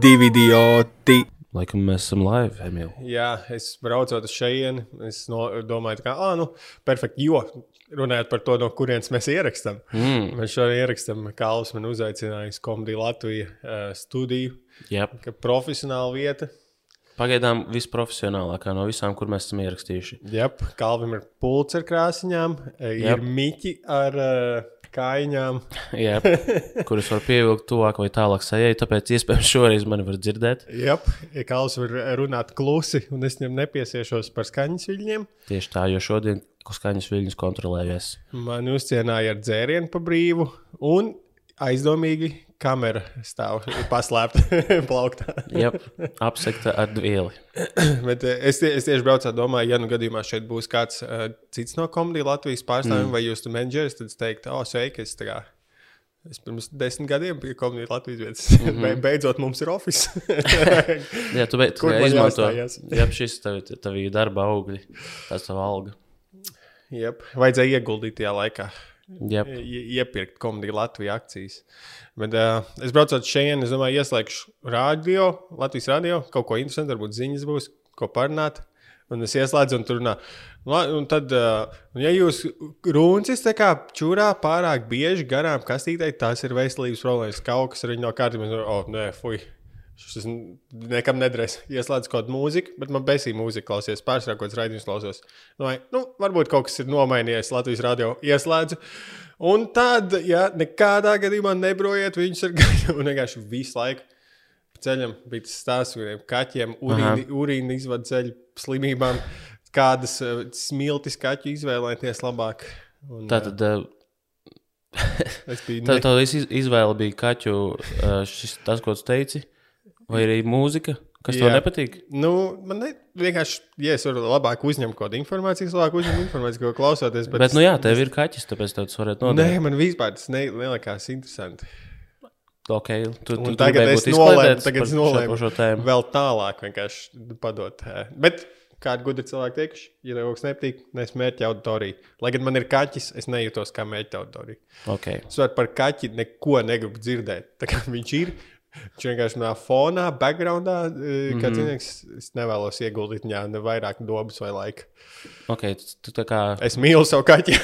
divi idioti. Laikam mēs esam live, Emīl. Jā, es braucot uz šejienu, es no, domāju, ka, ah, nu, perfekti, jo runājot par to, no kurienes mēs ierakstām. Mm. Mēs šodien ierakstām, kā Alans man uzaicināja uz Komdiju Latviju uh, studiju, Yep. profesionāla vieta. Pagaidām visprofesionālākā no visām, kur mēs esam ierakstījuši. Jā, Kalvim ir pults ar krāsiņām, eh, ir Jep. miķi ar uh, kājiņām. Jā, kurus var pievilkt tuvāk vai tālāk sajai, tāpēc iespējams šoreiz mani var dzirdēt. Jā, ja Kalvs var runāt klusi, un es viņam nepiesiešos par skaņas viļņiem. Tieši tā, jo šodien skaņas viļņus kontrolējies. Man uzcienāja ar dzērienu pa brīvu, un aizdomīgi kamera stāv paslēpta plauktā. Jā, apsekta ar vieli. Bet eh, es, tie- es tieši braucu, domāju, ja nu gadījumā šeit būs kāds uh, cits no komēdijas Latvijas pārstāvjiem, mm. vai jūs tur menedžeris, tad es teiktu, oh, sveiki, es, tā kā, es pirms desmit gadiem biju komēdijas Latvijas vietas. Mm -hmm. Beidzot, mums ir oficiāls. Jā, tu beidz, Kur man izmanto. Jā, šis tev, ir darba augļi, tas tev alga. Yep. Vajadzēja ieguldīt tajā laikā. Jā, ie- iepirkt komēdiju Latvijas akcijas. Bet uh, es braucu uz šejienes, es domāju, ieslēgšu radio, Latvijas radio, kaut ko interesantu, varbūt ziņas būs, ko parunāt. Un es ieslēdzu, un tur runā. La- Un tad, uh, ja jūs runcis tā kā čūrā pārāk bieži garām kastītei, tas ir veselības problēmas. Kaut kas ar viņu nav kārtībā. Oh, nē, fuj. Šis nekam nedrēs. Ieslēdzu kaut kādu mūziku, bet man besīja mūzika klausies. Pārsvarā kaut kāds raidījums klausos. Nu, nu, varbūt kaut kas ir nomainījies Latvijas radio. Ieslēdzu. Un tad, ja nekādā gadījumā nebrojiet viņus un vienkārši visu laiku ceļam bija tas stāsts par kaķiem, urīni, urīni izvadu ceļu slimībām, kādas uh, smiltis kaķu izvēlēties labāk. Un, tā tad. es biju Tā ne... tā iz, izvēle bija kaķu, šis, tas, ko tu teici, vai arī mūzika, kas tev Jā. nepatīk. Nu, man ne, vienkārši, ja es varu labāk uzņemt kaut kādu informāciju, labāk uzņemu informāciju, ko klausoties. Bet, bet nu jā, tev ir kaķis, tāpēc tev tas varētu Nē, noderēt. man vispār tas ne, nelikās interesanti. Okay, tu, tu, tagad es nolēmu, tagad es šo- nolēmu par šo tēmu. vēl tālāk vienkārši padot. Bet kādi gudri cilvēki teikuši, ja tev kaut kas nepatīk, nesmērķi auditoriju. Lai gan man ir kaķis, es nejūtos kā mērķa auditorija. Okay. Es varu par kaķi neko negribu dzirdēt. Tā kā viņš ir. Viņš vienkārši manā fonā, backgroundā, mm -hmm. kā cilvēks, es nevēlos ieguldīt viņā ne vairāk dobas vai laika. Okay, tu, tu kā, Es mīlu savu kaķi.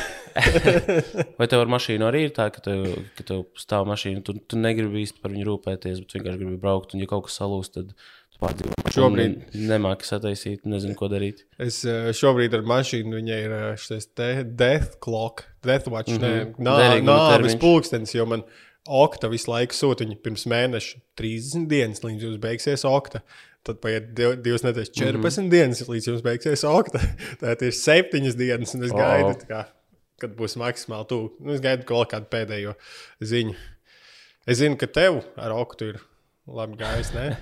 vai tev ar mašīnu arī ir tā, ka tev, ka tev stāv mašīna, tu, tu negribi īsti par viņu rūpēties, bet vienkārši gribi braukt, un ja kaut kas salūst, tad tu pārdzīvo. Šobrīd- ne, nemāki sataisīt, nezinu, ko darīt. Es eh, šobrīd ar mašīnu, viņai ir eh, šis te death clock, death watch, mm -hmm. Derīguma nāves pulkstenis, jo man okta visu laiku sūta viņa pirms mēneša 30 dienas, līdz jums beigsies okta. Tad paiet div- divas nedēļas, 14 mm -hmm. dienas, līdz jums beigsies okta. Tad ir 7 dienas, un es O. gaidu, kā, kad būs maksimāli tuvu. Nu, es gaidu kaut kādu pēdējo ziņu. Es zinu, ka tev ar oktu ir labi gājis, uh,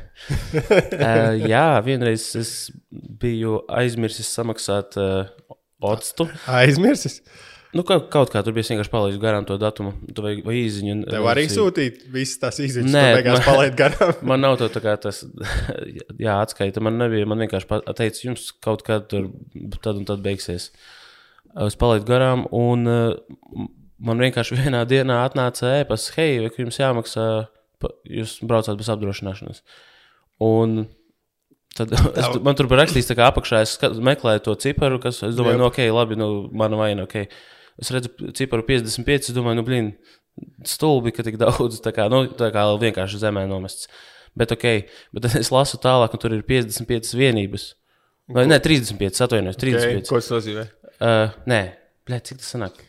jā, vienreiz es biju aizmirsis samaksāt uh, otstu. Aizmirsis. Nu, kaut, kaut kā tur bija vienkārši palaidis garām to datumu, tu vai, vai īziņu. Tev arī sūtīt visas tās izziņas, Nē, beigās palaid garām. Man nav to tā kā tas, jā, atskaita. Man nebija, man vienkārši teica, jums kaut kad tur tad un tad beigsies. Es palaidu garām, un uh, man vienkārši vienā dienā atnāca ēpas, hei, vai jums jāmaksā, jūs braucāt bez apdrošināšanas. Un tad es, man tur bija rakstīts, kā apakšā es meklēju to ciparu, kas, es domāju, Jep. nu, ok, labi, nu, mana vaina, ok. Es redzu ciparu 55, es domāju, nu, blīn, stulbi, ka tik daudz, tā kā, nu, tā kā vienkārši zemē nomests. Bet, ok, bet es lasu tālāk, un tur ir 55 vienības. Vai ne, 35, atvainojos, 35. Okay, ko tas nozīmē? Uh, nē, Bļa, cik tas sanāk?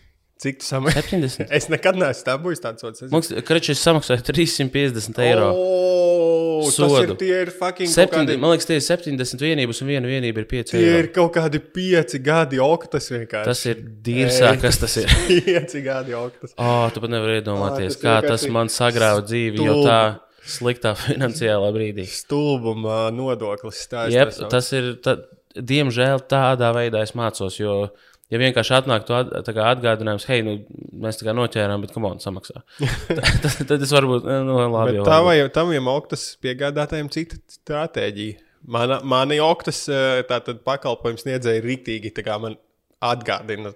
Cik tas samaksā? 70. Es nekad neesmu tā bijis tāds sots. Es- Man liekas, ka Krečs samaksāja 350 eiro. O, tas ir, Sodu. tie ir fucking kaut Septiņdi, kādi, man liekas, tie ir 70 vienības, un viena vienība ir 5 tie eiro. ir kaut kādi pieci gadi oktas vienkārši. Tas ir dīrsāk, kas tas ir. pieci gadi oktas. Oh, tu pat nevari iedomāties, tas kā tas man sagrāva dzīvi, tā sliktā finansiālā brīdī. Stulbuma nodoklis. Tā Jep, tas ir, ta, diemžēl, tādā veidā es mācos, jo, ja vienkārši atnāk to at, atgādinājums, hei, nu, mēs tā kā noķērām, bet komanda samaksā. tad, tad es varbūt, eh, nu, labi. Bet jau tā vai tam jau oktas piegādātājiem cita stratēģija. Mana, mani oktas eh, pakalpojums sniedzēja rītīgi, tā kā man atgādina.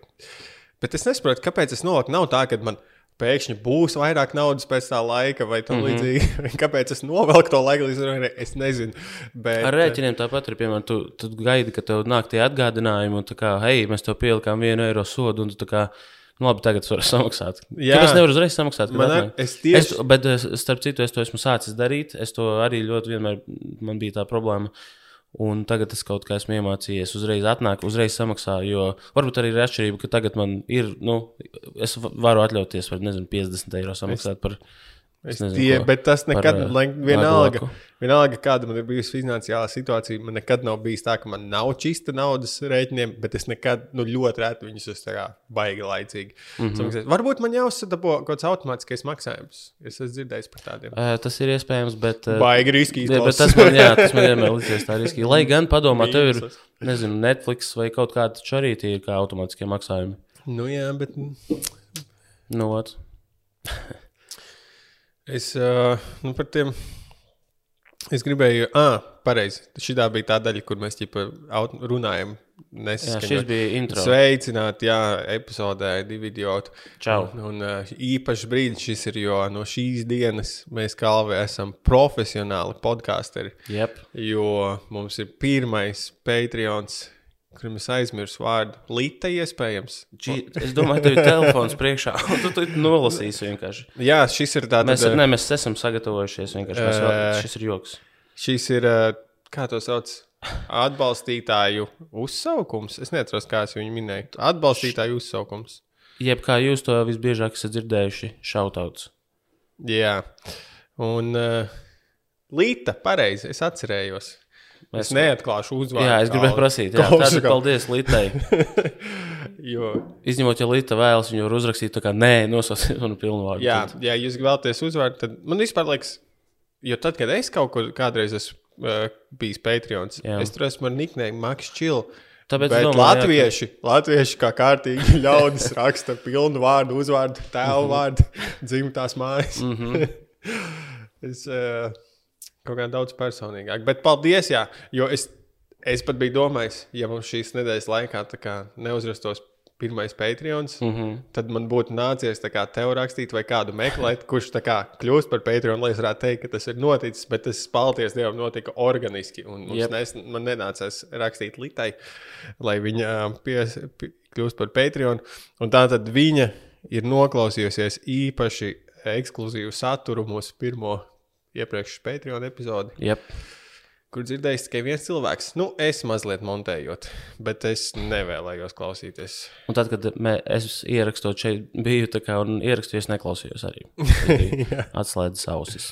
Bet es nesaprotu, kāpēc es nolieku. Nav tā, ka man pēkšņi būs vairāk naudas pēc tā laika, vai tam mm -hmm. līdzīgi. Kāpēc es novelku to laiku līdz rītam, es nezinu. Bet, Ar rēķiniem tāpat ir, piemēram, tu, tu gaidi, ka tev nāk tie atgādinājumi, un tā kā, hei, mēs tev pielikām vienu eiro sodu, un tu tā kā, nu labi, tagad es varu samaksāt. Jā. Kāpēc nevaru uzreiz samaksāt? Man atnāk? es tieši- es, bet, es, starp citu, es to esmu sācis darīt, es to arī ļoti vienmēr, man bija tā problēma. Un tagad es kaut kā esmu iemācījies, uzreiz atnāk, uzreiz samaksāju. Jo varbūt arī ir atšķirība, ka tagad man ir, nu, es va- varu atļauties, var, nezinu, 50 eiro samaksāt par. Es nezinu, tie, bet tas nekad, Par, lai, ā, vienalga, vienalga, kāda man ir bijusi finansiālā situācija, man nekad nav bijis tā, ka man nav čista naudas rēķiniem, bet es nekad, nu, ļoti reti viņus uz tā kā baigi laicīgi. Mm. -hmm. Varbūt man jāuzsadabo kaut kāds automātiskais maksājums. Es esmu dzirdējis par tādiem. Ē, Tas ir iespējams, bet. ē, Baigi riski Jā, bet tas man, jā, tas man vienmēr liekas tā riskīgi. Lai gan padomā, tev ir, nezinu, Netflix vai kaut kāda taču arī tie ir kā automātiskie maksājumi. Nu, jā, bet Nu, ot. es nu, par tiem. Es gribēju, ah, pareizi. Šī bija tā daļa, kur mēs ķipa, runājam. Jā, nesaskaņot. šis bija intro. Sveicināti, jā, epizodē, divi idioti. Čau. Un, un īpašs brīdis šis ir, jo no šīs dienas mēs kalvi esam profesionāli podkāsteri. Jep. Jo mums ir pirmais Patreons, kurim es aizmirsu vārdu. Līta iespējams. Či, es domāju, tev ir telefons priekšā. Tu to nolasīsi vienkārši. Jā, šis ir tāds. Mēs, ne, mēs esam sagatavojušies vienkārši. Mēs vēl, Ē. šis ir joks. Šis ir, uh, kā to sauc, atbalstītāju uzsaukums. Es neatceros, kā es viņu minēju. Atbalstītāju uzsaukums. Jeb kā jūs to visbiežāk esat dzirdējuši, šautauts. Jā, un uh, Līta, pareizi, es atcerējos. Es Mēs- neatklāšu uzvārdu. Jā, es gribēju prasīt. Jā, tātad paldies Litai. Jo, Izņemot, ja Lita vēlas, viņu uzrakstīt tā kā nē, nosauciet manu pilnu vārdu. jā, Tad- ja jūs vēlaties uzvārdu, tad man vispār liekas, jo tad, kad es kaut kur kādreiz esmu uh, bijis Patreons, Jā. es tur esmu ar niknēm Maks Chill. Tāpēc es Bet domāju, jā, latvieši, latvieši kā kārtīgi ļaudis raksta pilnu vārdu, uzvārdu, tēvu Mhm. vārdu, dzimtās mājas. Mm -hmm. es uh, kaut kā daudz personīgāk. Bet paldies, jā, jo es, es pat biju domājis, ja mums šīs nedēļas laikā neuzrastos pirmais Patreons, mm. -hmm. tad man būtu nācies kā tev rakstīt vai kādu meklēt, kurš kā kļūst par Patreon, lai es varētu teikt, ka tas ir noticis, bet tas, paldies Dievam, notika organiski. Un Jep. nes, man nenācās rakstīt Litai, lai viņa pies, pie, kļūst par Patreon. Un tā tad viņa ir noklausījusies īpaši ekskluzīvu saturu mūsu pirmo iepriekšējā Patreon epizodi, Jep. kur dzirdējis tikai viens cilvēks. Nu, es mazliet montējot, bet es nevēlējos klausīties. Un tad, kad mē, es ierakstot šeit, biju tā kā un ierakstīju, es neklausījos arī. Atslēdzu ausis.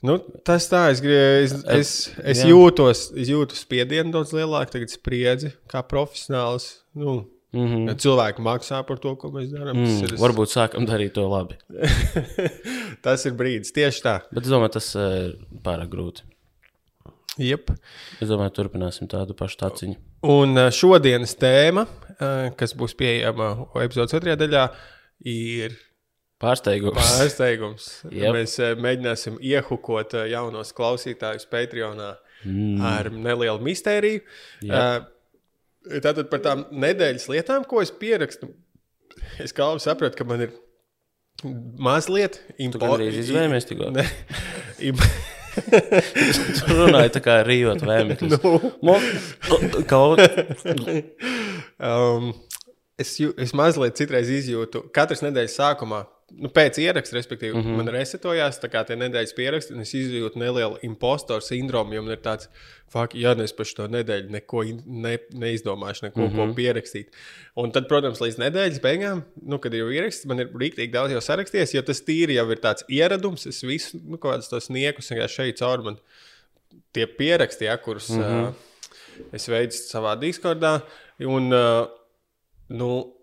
Nu, tas tā, es, es, es, es, jūtos, es jūtu spiedienu daudz lielāku, tagad spriedzi kā profesionāls. Nu, Mm -hmm. ja cilvēki maksā par to, ko mēs darām. mm, ir, varbūt sākam darīt to labi. tas ir brīdis, tieši tā. Bet es domāju, tas ir pārāk grūti. Jep. Es domāju, turpināsim tādu pašu taciņu. Un ā, šodienas tēma, ā, kas būs pieejama epizodes otrajā daļā, ir Pārsteigums. pārsteigums. Jep. Mēs mēģināsim iehukot jaunos klausītājus Patreonā Mm. ar nelielu mistēriju. Jep. Ā, Tātad par tām nedēļas lietām, ko es pierakstu, es kā labi saprotu, ka man ir mazliet Tu gandrīz izvēlējies tikko. Ne, im, Tu runāji tā kā rījot vēmekļus. nu, Kaut um, es, jū, es mazliet citreiz izjūtu, katras nedēļas sākumā, nu, pēc ieraksta, respektīvi, mm -hmm. man resetojās tā kā tie nedēļas pieraksti, un es izjūtu nelielu impostoru sindromu, jo man ir tāds, fuck, ja es par šo nedēļu neko ne, neizdomāšu, neko mm -hmm. ko pierakstīt. Un tad, protams, līdz nedēļas beigām, nu, kad ir jau ieraksts, man ir rīktīgi daudz jau sarakstījies, jo tas tīri jau ir tāds ieradums, es visu, nu, kādus tos niekus šeit caur man tie pieraksti, ja, kurus mm -hmm. uh, es veicu savā Discordā. Un, uh, nu,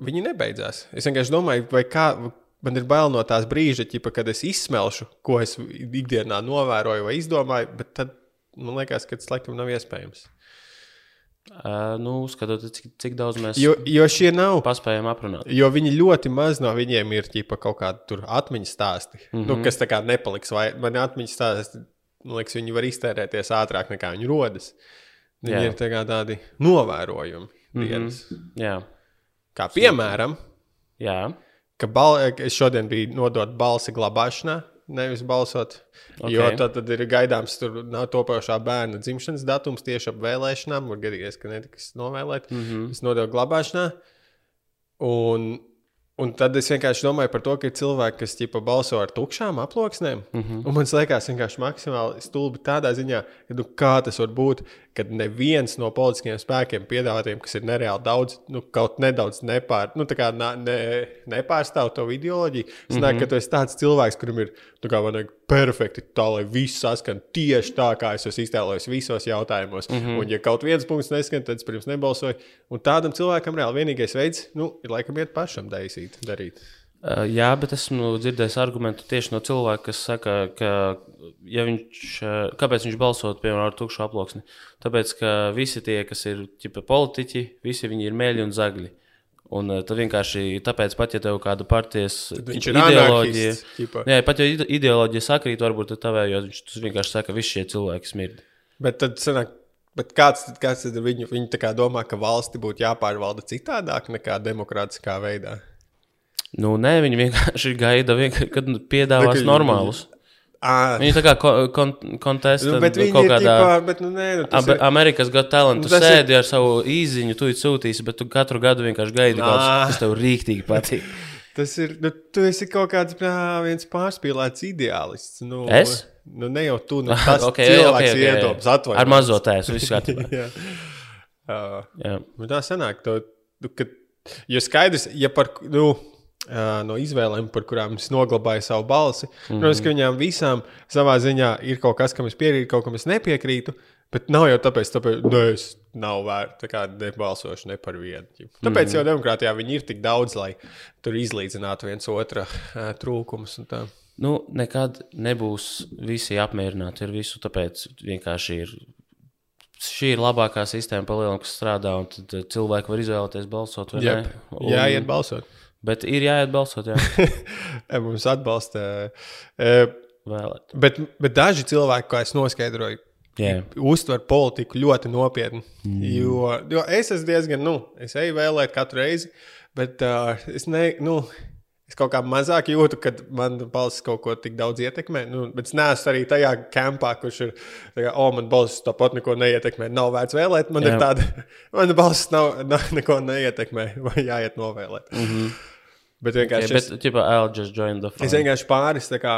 viņi nebeidzās. Es vienkārši domāju, vai kā. Man ir bail no tās brīža, ķipa, kad es izsmelšu, ko es ikdienā novēroju vai izdomāju, bet tad man liekas, ka tas laikam nav iespējams. Uh, nu, skatoties, cik, cik daudz mēs Jo, jo nav. paspējam aprunāt. Jo viņi ļoti maz no viņiem ir ķipa, kaut kādi atmiņas stāsti, mm -hmm. nu, kas tā kā nepaliks. Vai man atmiņas stāsti, man liekas, viņi var iztērēties ātrāk nekā viņi rodas. Viņi Jā. Ir tā tādi novērojumi dienas. Mm -hmm. Jā, Kā piemēram, jā. Ka bal, es šodien biju nodot balsi glabāšanā, nevis balsot. Okay. Jo tad, tad ir gaidāms, tur nav topošā bērna dzimšanas datums tieši ap vēlēšanām. Var gadīties, ka netiks novēlēt. Mm -hmm. Es nodevu glabāšanā. Un Un tad es vienkārši domāju par to, ka ir cilvēki, kas ķipa, balso ar tukšām aploksnēm. Mm -hmm. Un man liekas, vienkārši maksimāli stulbi tādā ziņā, ka nu, kā tas var būt, kad neviens no politiskiem spēkiem piedāvātiem, kas ir nereāli daudz, nu, kaut nedaudz nepār, nu, ne, nepārstāv to ideoloģiju. Es domāju, mm -hmm. ka tu esi tāds cilvēks, kurim ir nu, kā, vajag, perfekti tā, lai viss saskan tieši tā, kā es esmu iztēlojies visos jautājumos. Mm -hmm. Un, ja kaut viens punkts neskan, tad es pirms nebalsoju. Un tādam cilvēkam reāli vienīgais veids nu, ir laikam iet pašam daisīt, darīt. Uh, jā, bet esmu dzirdējis argumentu tieši no cilvēka, kas saka, ka, ja viņš, uh, kāpēc viņš balsot piemēram ar tukšu aploksni? Tāpēc, ka visi tie, kas ir ķipa, politiķi, visi viņi ir mēļi un zagļi. Un uh, tad vienkārši tāpēc, pat ja tev kāda partijas ideoloģija, jā, pat ja ideoloģija sakrīt, varbūt tavējos, viņš vienkārši saka, ka visi šie cilvēki smird. Bet tad sanāk, bet kāds, kāds tad viņu, kā domā, ka valsti būtu jāpārvalda citādāk nekā demokrātiskā veidā? Nu, nē, viņi vienkārši gaida, vienkārši, kad piedāvās Nu, ka- normālus. À, Viņi tā kā ko- kon, kontestē nu, kaut kādā. bet, nu, nu, Ab ir, Amerikas Got Talent, tu Tas ir- sēdi ar savu īziņu, tu sūtīsi, bet tu katru gadu vienkārši gaidi kaut kas, kas tev rīktīgi patīk. tas ir, nu, tu esi kaut kāds jā, viens pārspīlēts ideālists. Nu, Es? Nu, ne jau tu, nu, tas Ok, okay, cilvēks ok, okay, ok, okay, iedoms, atvainojies. Ar mazo tēsu, viss kārtībā. Jā. Uh, Jā. Nu, tā sanāk, to, nu, ka, jo skaidrs, ja par, nu, no izvēlēm, par kurām es noglabāju savu balsi, mm -hmm. protams, ka viņām visām savā ziņā ir kaut kas, kam es piekrītu, kaut kam es nepiekrītu. Bet nav jau tāpēc, tāpēc nu, es nav vērts, nebalsošu ne par vienu. Tāpēc mm -hmm. jau demokrātijā viņi ir tik daudz, lai tur izlīdzinātu viens otra ā, trūkumus. Nu, nekad nebūs visi apmierināti ar visu, tāpēc vienkārši ir. Šī ir labākā sistēma, palielinām, kas strādā, un tad cilvēki var izvēlēties balsot Jā, iet balsot. Bet ir jāiet balsot, jā, Mums atbalsta. ā, vēlēt. Bet, bet daži cilvēki, kā es noskaidroju, Jā. uztver politiku ļoti nopietni. Mm. Jo, jo es esmu diezgan, nu, es eju vēlēt katru reizi, bet uh, es, ne, nu, es kaut kā mazāk jūtu, kad man balss kaut ko tik daudz ietekmē. Nu, bet es neesmu arī tajā kampā, kurš ir, kā, oh, man balss tāpat neko neietekmē. Nav vērts vēlēt, man. Jā. ir tāda, man balss nav, nav neko neietekmē, vai jāiet novēlēt. Mm -hmm. Bet vienkārši. Okay, bet, the fun. Es vienkārši pāris, kā,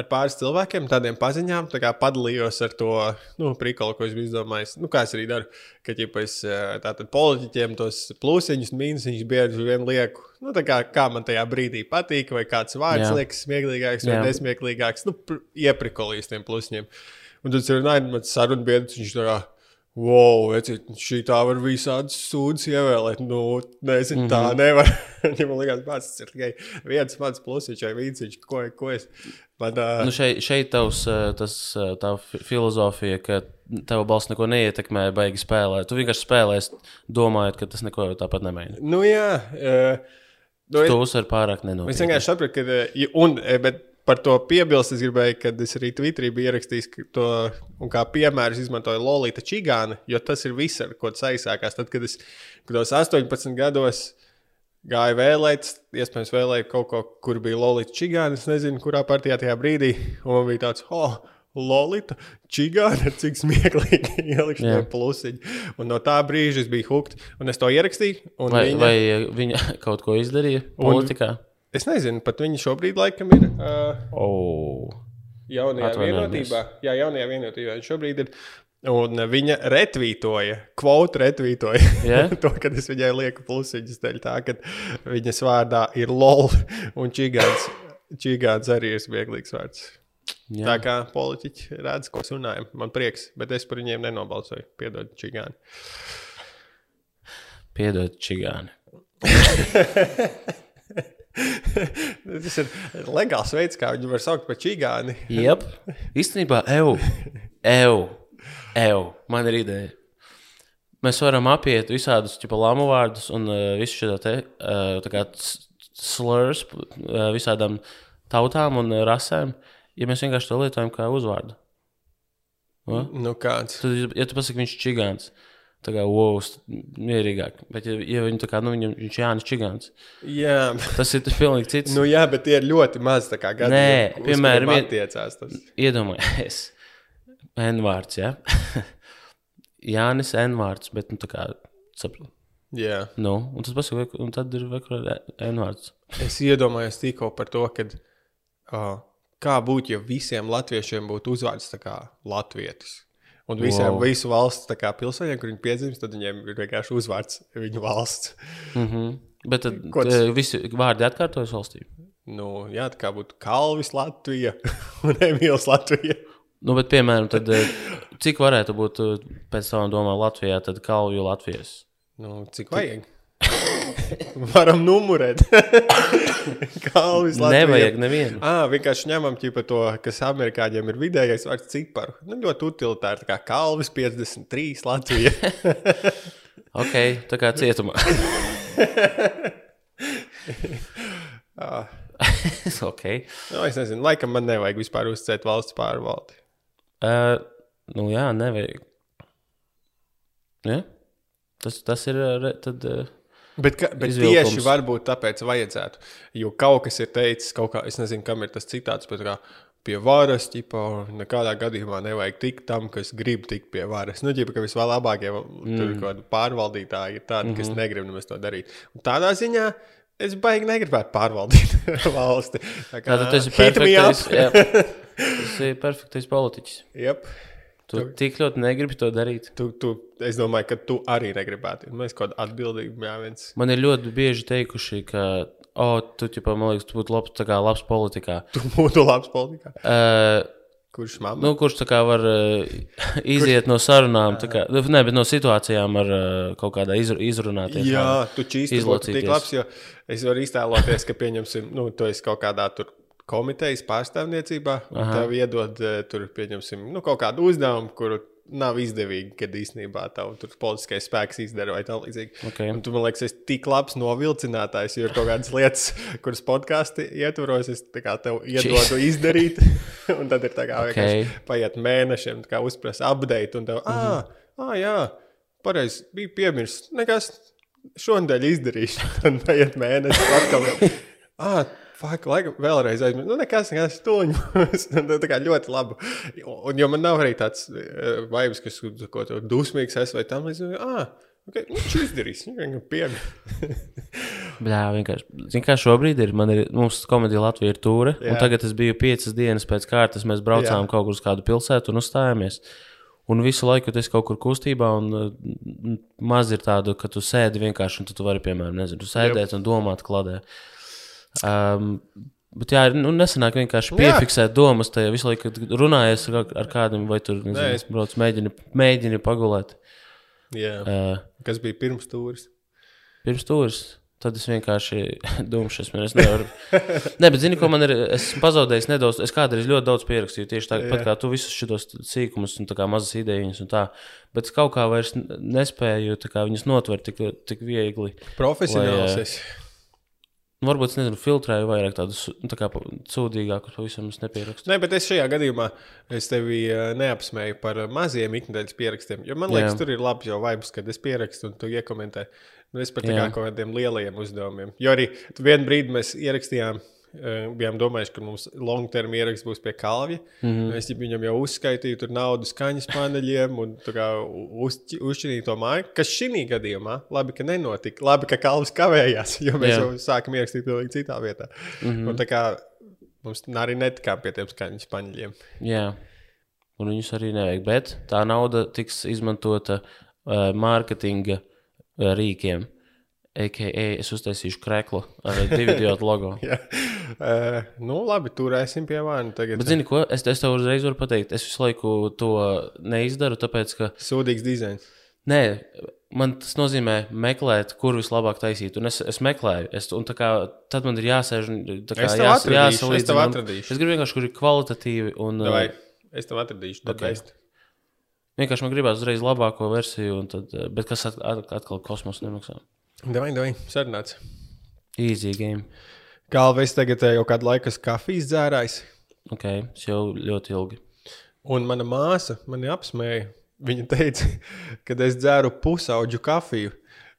ar pāris cilvēkiem, tādiem paziņām, tā kā padalījos ar to nu, prikolu, ko es biju izdomājis. Nu, kā es arī daru, ka ja es eh, tātad politiķiem tos plusiņus, mīnusiņus bieži vien lieku. Nu, tā kā, kā man tajā brīdī patīk, vai kāds vārds Jā. liekas smieklīgāks vai Jā. nesmieklīgāks. Nu, pr- ieprikolīs tiem plusiņiem. Un tad ir runājot, sarunu biedrs, viņš tā kā. Wow, veci, šī tā var visādas sūdzes ievēlēt. Nu, nezinu, mm -hmm. tā nevar. Viņam liekas, tas ir tikai viens mans plusiņš vai vīciņš, ko, ko es. Man, uh, Nu šeit, šeit tavs, tas, tā fi- filozofija, ka tava balss neko neietekmē, baigi spēlēt. Tu vienkārši spēlēsi, domājot, ka tas neko tāpat nemaina. nu, jā, uh, nu, es, uzsver pārāk es nenopietni. vienkārši saprotu, ka. Uh, un, bet par to piebilst, es gribēju, kad es arī Twitterī biju ierakstījis to, un kā piemēru izmantoju Lolita Čigānu, jo tas ir viss, ar ko tas aizsākās. Tad, kad es kad tos 18 gados gāju vēlēt, iespējams, vēlēju kaut ko, kur bija Lolita Čigāna. Es nezinu, kurā partijā tajā brīdī. Un man bija tāds, oh, Lolita Čigāna, cik smieklīgi ielikšu Jā. to plusiņu. Un no tā brīža es biju hooked, un es to ierakstīju. un Vai, viņa- vai viņa kaut ko izdarīja politikā? Es nezinu, pat viņa šobrīd laikam ir. Uh, Oh. Jaunajā vienotībā. Jā, jaunajā vienotībā viņš šobrīd ir. Un viņa retvītoja, kvotu retvītoja Jā? to, kad es viņai lieku plusiņus dēļ tā, ka viņas vārdā ir lol un čigāns. Čigāns arī ir smieklīgs vārds. Jā. Tā kā politiķi redz, ko mēs runājam. Man prieks, bet es par viņiem nenobalsoju. Piedod, čigāni. Piedod, čigāni. Tas ir legāls veids, kā viņu var saukt par čigāni. Jep. Īstenībā, eju, eju, eju. Man ir ideja. Mēs varam apiet visādus lamu vārdus un uh, visu šo te uh, slurs uh, visādām tautām un rasēm, ja mēs vienkārši to lietojam kā uzvārdu. Va? Nu kāds. Tad, ja tu pasaki, viņš ir čigāns, Tā kā wow, mierīgāk. Bet, ja, ja viņi tā kā, nu, viņam, viņš ir Jānis Čigāns, Jā, tas ir pilnīgi cits. nu, jā, bet tie ir ļoti maz tā kā gadi. Nē, piemēram, iet- attiecās tas. Iedomājieties, N vārds, ja? Jānis N vārds, bet, nu, tā kā, sapratu. Jā. Nu, un tas pasaka, un tad ir vekurā N vārds. Es iedomājos tikko par to, kad, uh, kā būtu, ja visiem latviešiem būtu uzvārds tā kā latvietis. Un visiem, Wow. visu valsts tā kā pilsēņiem, kur viņi piedzimst, tad viņiem ir vienkārši uzvārds viņu valsts. Mm -hmm. Bet tad Ko tas- eh, visi vārdi atkārtojas valstī. Nu, jā, tā kā būtu Kalvis Latvija un Emīls Latvija. Nu, bet, piemēram, tad, eh, cik varētu būt eh, pēc savām domām Latvijā, tad Kalviju Latvijas? Nu, cik vajag? Varam numurēt. Kalvis Latvija. Nevajag nevienu. Ah, vienkārši ņemam ķipa to, kas amerikāņiem ir vidējais vārds ciparu. Nu, ļoti utilitāri, tā kā Kalvis 53 Latvija. Ok, tā kā cietumā. Ah, ok. nu, es nezinu, laikam man nevajag vispār uzcēt valsts pārvaldi. Uh, nu, jā, nevajag. Ja? Tas, tas ir. Tad, uh, Bet, ka, bet Izvilkums. tieši varbūt tāpēc vajadzētu. Jo kaut kas ir teicis, kaut kā, es nezinu, kam ir tas citāts, bet kā pie varas, ķipa, nekādā gadījumā nevajag tikt tam, kas grib tikt pie varas. Nu, ģipa, ka vislabākie mm. pārvaldītāji ir tādi, mm -hmm. kas negrib nemaz to darīt. Un tādā ziņā es baigi negribētu pārvaldīt valsti. Tā tā, tad tas ir perfektais. jā. Tas ir perfektais politiķis. Yep. Tu tik ļoti negribi to darīt. Tu, tu, es domāju, ka tu arī negribētu. Mēs kaut kādā atbildīgi jāviens. Man ir ļoti bieži teikuši, ka, oh, tu, ķipa, man liekas, tu būtu labs, kā, labs politikā. Tu būtu labs politikā. Uh, Kurš mamma? Nu, kurš tā kā var uh, iziet no sarunām, kā, nu, ne, bet no situācijām ar uh, kaut kādā izru, izrunāties. Jā, tu čīsti būtu tik labs, jo es varu iztēloties, ka, pieņemsim, nu, tu esi kaut kādā tur komitejas pārstāvniecībā, un tev iedod eh, tur, pieņemsim, nu, kaut kādu uzdevumu, kuru nav izdevīgi, kad īstenībā tev tur politiskais spēks izdara vai tā līdzīgi. Okay. Un tu man liekas, esi tik labs novilcinātājs, jo ir kaut kādas lietas, kuras podkāstī ietvaros, es kā tev iedodu izdarīt, un tad ir tā kā Okay. vienkārši paiet mēnešiem, kā uzprasa update, un tev, ah, ah, jā, pareizi, bija piemirsts, nekas, šonadēļ izdarīšu, tad paiet mēnesis atkal. Ah, Fak, laikam, vēlreiz aizmirsu. Nu, nekas, nekas, tuņi. tā kā ļoti labi. Un, jo man nav arī tāds uh, vibes, kas, ko tu dusmīgs esi vai tam līdzīgi. Ah, okay, nu, viņš izdarīs. Viņam pieņem. Jā, vienkārši. Zini, kā šobrīd ir, man ir, mums komēdija Latvija ir tūre, Jā. un tagad es biju piecas dienas pēc kārtas, mēs braucām Jā. kaut kur uz kādu pilsētu un uzstājāmies. Un visu laiku esi kaut kur kustībā, un uh, maz ir tādu, ka tu sēdi vienkārši, un tu, tu vari, piemēram, nezinu, sēdēt un domāt kladē. Um, bet jā, nu, nesenāk vienkārši Jā. piefiksēt domas, tajā visu laiku runājies ar, ar kādam, vai tur, brauc, mēģini, mēģini pagulēt. Jā. Uh, Kas bija pirms stūris? Pirms stūres. Tad es vienkārši domāju, es nevaru. Nē, bet zini, ko man ir. Es esmu pazaudējis nedaudz. Es kādreiz ļoti daudz pierakstīju. Tieši tāpat Jā. kā tu visus šos sīkumus un tā kā mazas idejas un tā. Bet es kaut kā vairs nespēju kā viņus notvert tik, tik viegli. Profesionāls. Lai. Nu, Varbūt es nezinu, filtrēju vairāk tādus nu, tā kā sūdīgākus, pavisam nepierakstu. Nē, bet es šajā gadījumā es tevi eh, neapsmēju par eh, maziem ikdienas pierakstiem. Jo man Jā. liekas, tur ir labi jau vibes, kad es pierakstu un tu iekomentē. Nu, es par tā kā Jā. kaut kādiem lielajiem uzdevumiem. Jo arī tu vienu brīdi mēs ierakstījām. eh, Bijām domājuši, ka mums long-term ieraksts būs pie kalvja. Mm. -hmm. Es viņam jau uzskaitīju tur naudu skaņas paneļiem un uz, uzšķirīju to māju. Kas šī gadījumā labi, ka nenotika. Labi, ka kalvs kavējās, jo mēs Jā. jau sākam ierakstīt pilnīgi citā vietā. Mm -hmm. Un tā kā mums arī netikām pie tiem skaņas paneļiem. Jā, un viņus arī nevajag. Bet tā nauda tiks izmantota uh, mārketinga uh, rīkiem. AKA es uztaisīšu kreklu ar divu diodu logo. Jā. Uh, nu, labi, turēsim pie vāna. Tagad Bet, zini, ko? Es, es tev uzreiz varu pateikt, es visu laiku to neizdaru, tāpēc, ka sūdīgs dizains. nē, man tas nozīmē meklēt, kur vislabāk taisīt. Un es, es meklēju, es, un kā, tad man ir jāsēž un tā kā Es tev jās, atradīšu, jāsalīdzina. un-. Es gribu vienkārši, kur ir kvalitatīvi un uh, Vai es tev atradīšu to Ok. best. vienkārši man gribās uzreiz labāko versiju, un tad, uh, bet kas at, at, atkal kosmos nemaksā. Davai, davai, sarunāts. Easy game. Galvenais tagad eh, jau kādu laiku kafijas dzērājs. Ok, tas jau ļoti ilgi. Un mana māsa mani apsmēja, viņa teica, ka es dzeru pusauģu kafiju.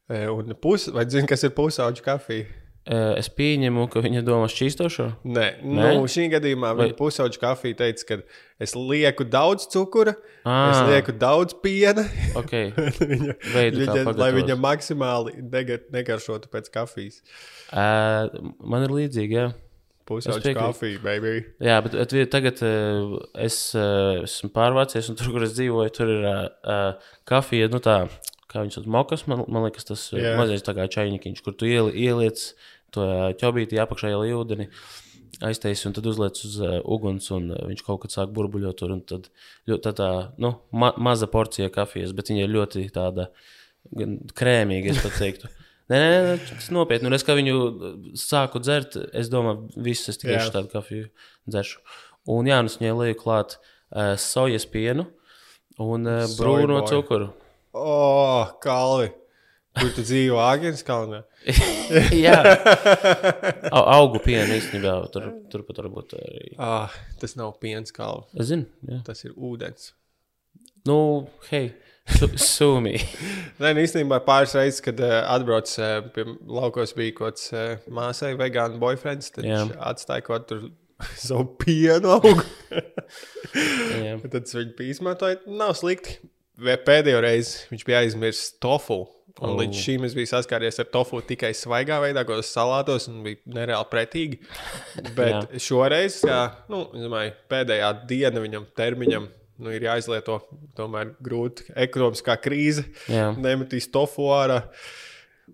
E, Un pus, vai zini, kas ir pusauģu kafija? Eh, Es pieņemu, ka viņa domā šķīstošo. Nē, Nē? nu, šī gadījumā Vai- viņa pusauģu kafija teica, ka es lieku daudz cukura, Ah. es lieku daudz piena. Okay. viņa, Veidu, viņa, lai viņa maksimāli negar, negaršotu pēc kafijas. Uh, man ir līdzīgi, jā. Piekrītu. kafija, baby. Jā, bet, bet tagad uh, es uh, esmu pārvācies, un tur, kur es dzīvoju, tur ir uh, uh, kafija, nu tā, kā viņš sauc, mokas, man, man liekas, tas uh, Jā. mazais tā kā čainiņš, kur tu ieli, ieliec to uh, ķobīti apakšā ieli ūdeni, aiztaisi un tad uzliec uz uh, uguns, un uh, viņš kaut kad sāk burbuļot tur, un tad ļoti tā, tā nu, ma maza porcija kafijas, bet viņa ir ļoti tāda krēmīga, es pat teiktu. Nē, nē, nē, tas nopietni. Un es kā viņu sāku dzert, es domāju, visu es tikai tādu kafiju dzeršu. Un jā, es viņai lieku klāt uh, sojas pienu un uh, brūno cukuru. O, oh, kalvi! Kur tu dzīvo Agnes kalnā? jā, Au, augu pienu īstenībā tur, turpat varbūt arī. Ah, tas nav piens kalvi, Es zinu, jā. tas ir ūdens. Nu, hei, su sūmī. Nē, nu, īstenībā pāris reizes, kad uh, atbrauc uh, pie laukos, bija kaut kāds uh, māsai, vegānu boyfriends. Tad viņš atstāja kaut kur savu pienu augu. Tad bija izmantojis. Nav slikti. Pēdējo reizi viņš bija aizmirsis tofu. Un Oh. līdz šim es biju saskāries ar tofu tikai svaigā veidā, ko salātos, un bija nereāli pretīgi. Bet šoreiz, kā nu, domāju, pēdējā diena viņam termiņam nu, ir jāizlieto. Tomēr grūti ekonomiskā krīze. Jā. Nemetīs tofu ārā.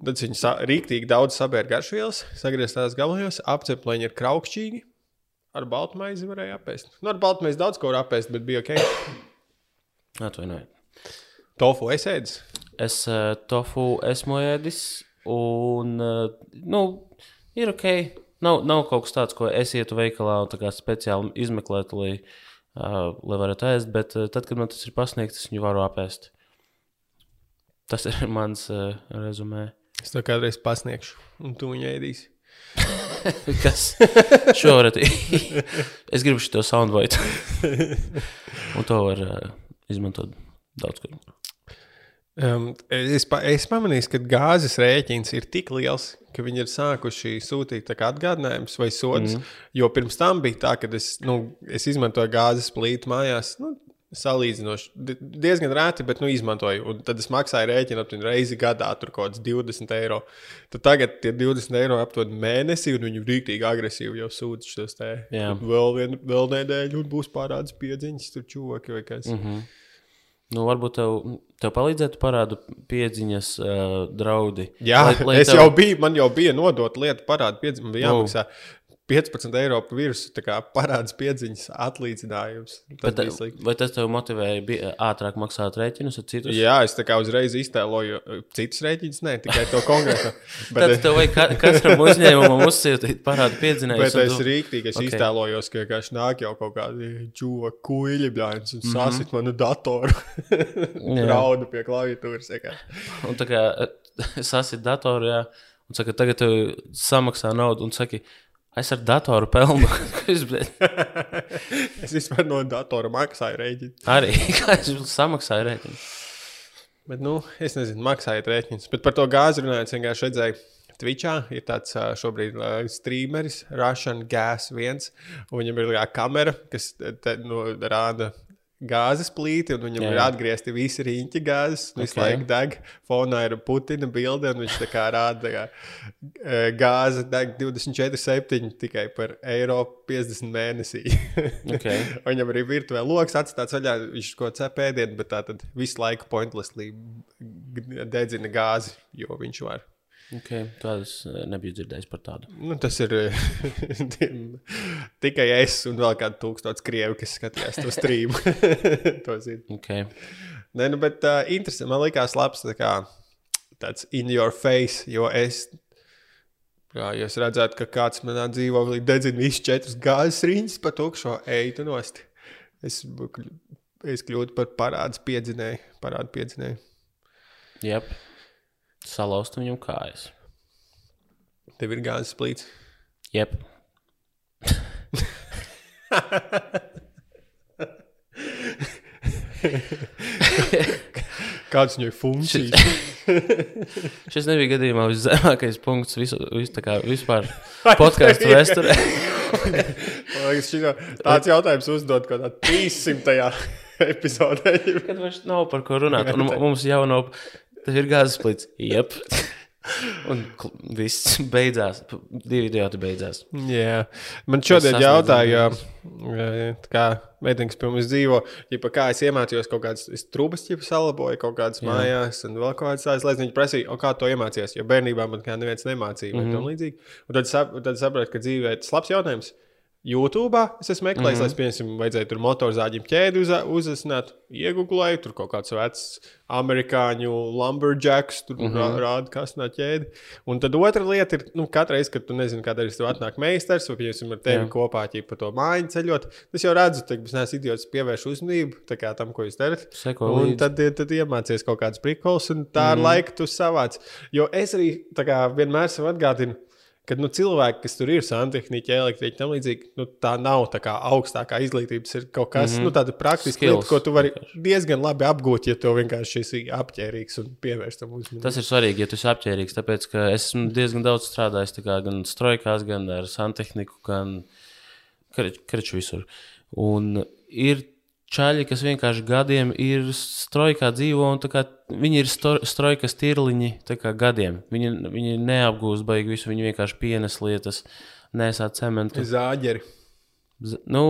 Tad viņi rīktīgi daudz sabēra garšvielas, sagriezās tās gabalos, apceplēņi ir kraukšķīgi. Ar baltu maizi varēja apēst. Nu, ar baltu maizi daudz ko var apēst, bet bija ok. Atvainojiet. Tofu es ēdu. Es uh, tofu esmu ēdis, un uh, nu, ir ok. Nav, nav kaut kas tāds, ko es ietu veikalā un speciāli izmeklētu, lai, uh, lai varētu ēst, bet uh, tad, kad man tas ir pasniegts, es viņu varu apēst. Tas ir mans uh, rezumē. Es to kādreiz pasniegšu, un tu viņu ēdīsi. Kas šoreiz es gribu šo soundbite. un to var uh, izmantot daudz kur. Um, es, pa, es pamanīju, ka gāzes rēķins ir tik liels, ka viņi ir sākuši sūtīt atgādinājumus vai sodus. Mm. Jo pirms tam bija tā, ka es, nu, es izmantoju gāzes plītu mājās. Nu, Salīdzinoši di- diezgan rēti, bet nu, izmantoju. Un tad es maksāju rēķinu aptuveni reizi gadā, tur kaut kāds 20 eiro. Tad tagad tie 20 eiro aptuveni mēnesī, un viņi rīktīgi agresīvi jau sūdz šos te. Vēl, vien, vēl nedēļu, un būs pārāds piedziņas, tur čūvaki vai kas. Mm. Mhm. Nu, varbūt tev, tev palīdzētu parādu piedziņas uh, draudi. Jā, Lai- lai es tev- jau biju, man jau bija nodota lieta parāda piedziņa, bija Nu. Jāmaksā 15 eiro virsmu, parāds piedziņas atlīdzinājums. Tas Bet, vai tas tev motivēja ātrāk maksāt rēķinus ar citus? Jā, es tā kā uzreiz iztēloju uh, citus rēķinus, ne tikai to konkrēto. Tad Bet, tev vajag ka katram uzņēmumam uzsūtīt parādu piedzinējumu. bet es rīktīgi es Ok. okay. iztēlojos, ka vienkārši nāk jau kaut kādi čūva kuģi bļāņas Mhm. un sasit manu datoru. Raudu pie klaviatūras. Un tā kā sasit datoru, jā, un saka, tagad tev samaksā naudu, un saki, es ar datoru pelnu. Es vispār no datora maksāju rēķinu. Arī, kā es samaksāju rēķinu. Bet, nu, es nezinu, maksājiet rēķinus. Bet par to gāzi runājot, vienkārši redzēju. Twitchā ir tāds šobrīd streameris, Russian Gas 1. un Viņam ir tā kamera, kas te, nu, rāda gāzes plīti, un viņam Jā. Jā. ir atgriezti visi rīņķi gāzes. Okay. Visu laiku deg. Fonā ir Putina bilde, un viņš tā kā rāda kā, ā, gāze deg 24,7 tikai par eiro 50 mēnesī. Okay. Viņam arī virtuāli lokus atstāts vaļā, viņš ko cepēdienu, bet tā tad visu laiku pointlessly dedzina gāzi, jo viņš var. Okay. Tādas eh, nebiju dzirdējis par tādu. Nu, tas ir tiem- tikai es un vēl kāds tūkstots krievi, kas skatījās to streamu. to zinu. Okay. Nē, nu, bet uh, interesanti. Man liekas, labs tā kā, tāds in your face, jo es. Jā, ja es redzētu, ka kāds manā dzīvoklī dedzina visu četrus gāzes riņķus pa tukšo eitu nost, es, es kļūtu par parādu piedzinēju. Parādu piedzinēju. Yep. Salauzt viņam kājas. Tev ir gāzes plīts. Yep. Kādas viņai funkcijas? Šis nebija gadījumā viszemākais punkts visu, visu, kā vispār podkāstu vēsturē. Tāds jautājums uzdot kaut kādā 300. epizodē. Kad vairs nav par ko runāt, un mums jau nav, tas ir gāzes plits. Jep. Un viss beidzās. Divi idioti beidzās. Jā, man šodien jautāja, kā meitenes pie mums dzīvo, ģipa, kā es iemācījos kaut kādas trūkumus, jau salaboju kaut kādas Jā. mājās, un vēl kaut kādas tādas lietas. Viņi prasīja, kā to iemācījies, jo bērnībā man kā neviens nemācīja, mm. -hmm. Un tad, sap, tad sapratu, ka dzīvē tas labs jautājums. YouTube es esmu meklējis, mm. -hmm. lai, piemēram, vajadzēja tur motorzāģim ķēdi uz, uzasnāt, iegūlēju, tur kaut kāds vecs amerikāņu lumberjacks, tur mm. -hmm. rāda, kas no ķēdi. Un tad otra lieta ir, nu, katru reizi, kad tu nezini, kādā ir tev atnāk meistars, vai, piemēram, ar tevi Jā. kopā ķip, pa to mājiņu ceļot, tas jau redzu, ka es neesmu idiots, pievēršu uzmanību tam, ko jūs darat. Seko Un līdzi. tad, tad iemācīties kaut kādas prikols, un tā ar Mhm. laiku tu savāc. Jo es arī kā, vienmēr sev atgādinu, ka nu, cilvēki, kas tur ir santehniķi, elektriķi, tam līdzīgi, nu, tā nav tā kā augstākā izglītības. Ir kaut kas, mm -hmm. nu, Mhm. Skills lieta, ko tu vari diezgan labi apgūt, ja tu vienkārši esi apģērbīgs un pievērst tam uzmanību. Tas ir svarīgi, ja tu esi apģērbīgs. Tāpēc, ka es esmu diezgan daudz strādājis kā gan strojkās, gan ar santehniku, gan kreču visur. Un ir čaļi, kas vienkārši gadiem ir strojkā dzīvo, un kā viņi ir strojkas tirliņi kā gadiem. Viņi, viņi neapgūst baigi visu, viņi vienkārši pienes lietas, nesā cementu. Zāģeri. Nu,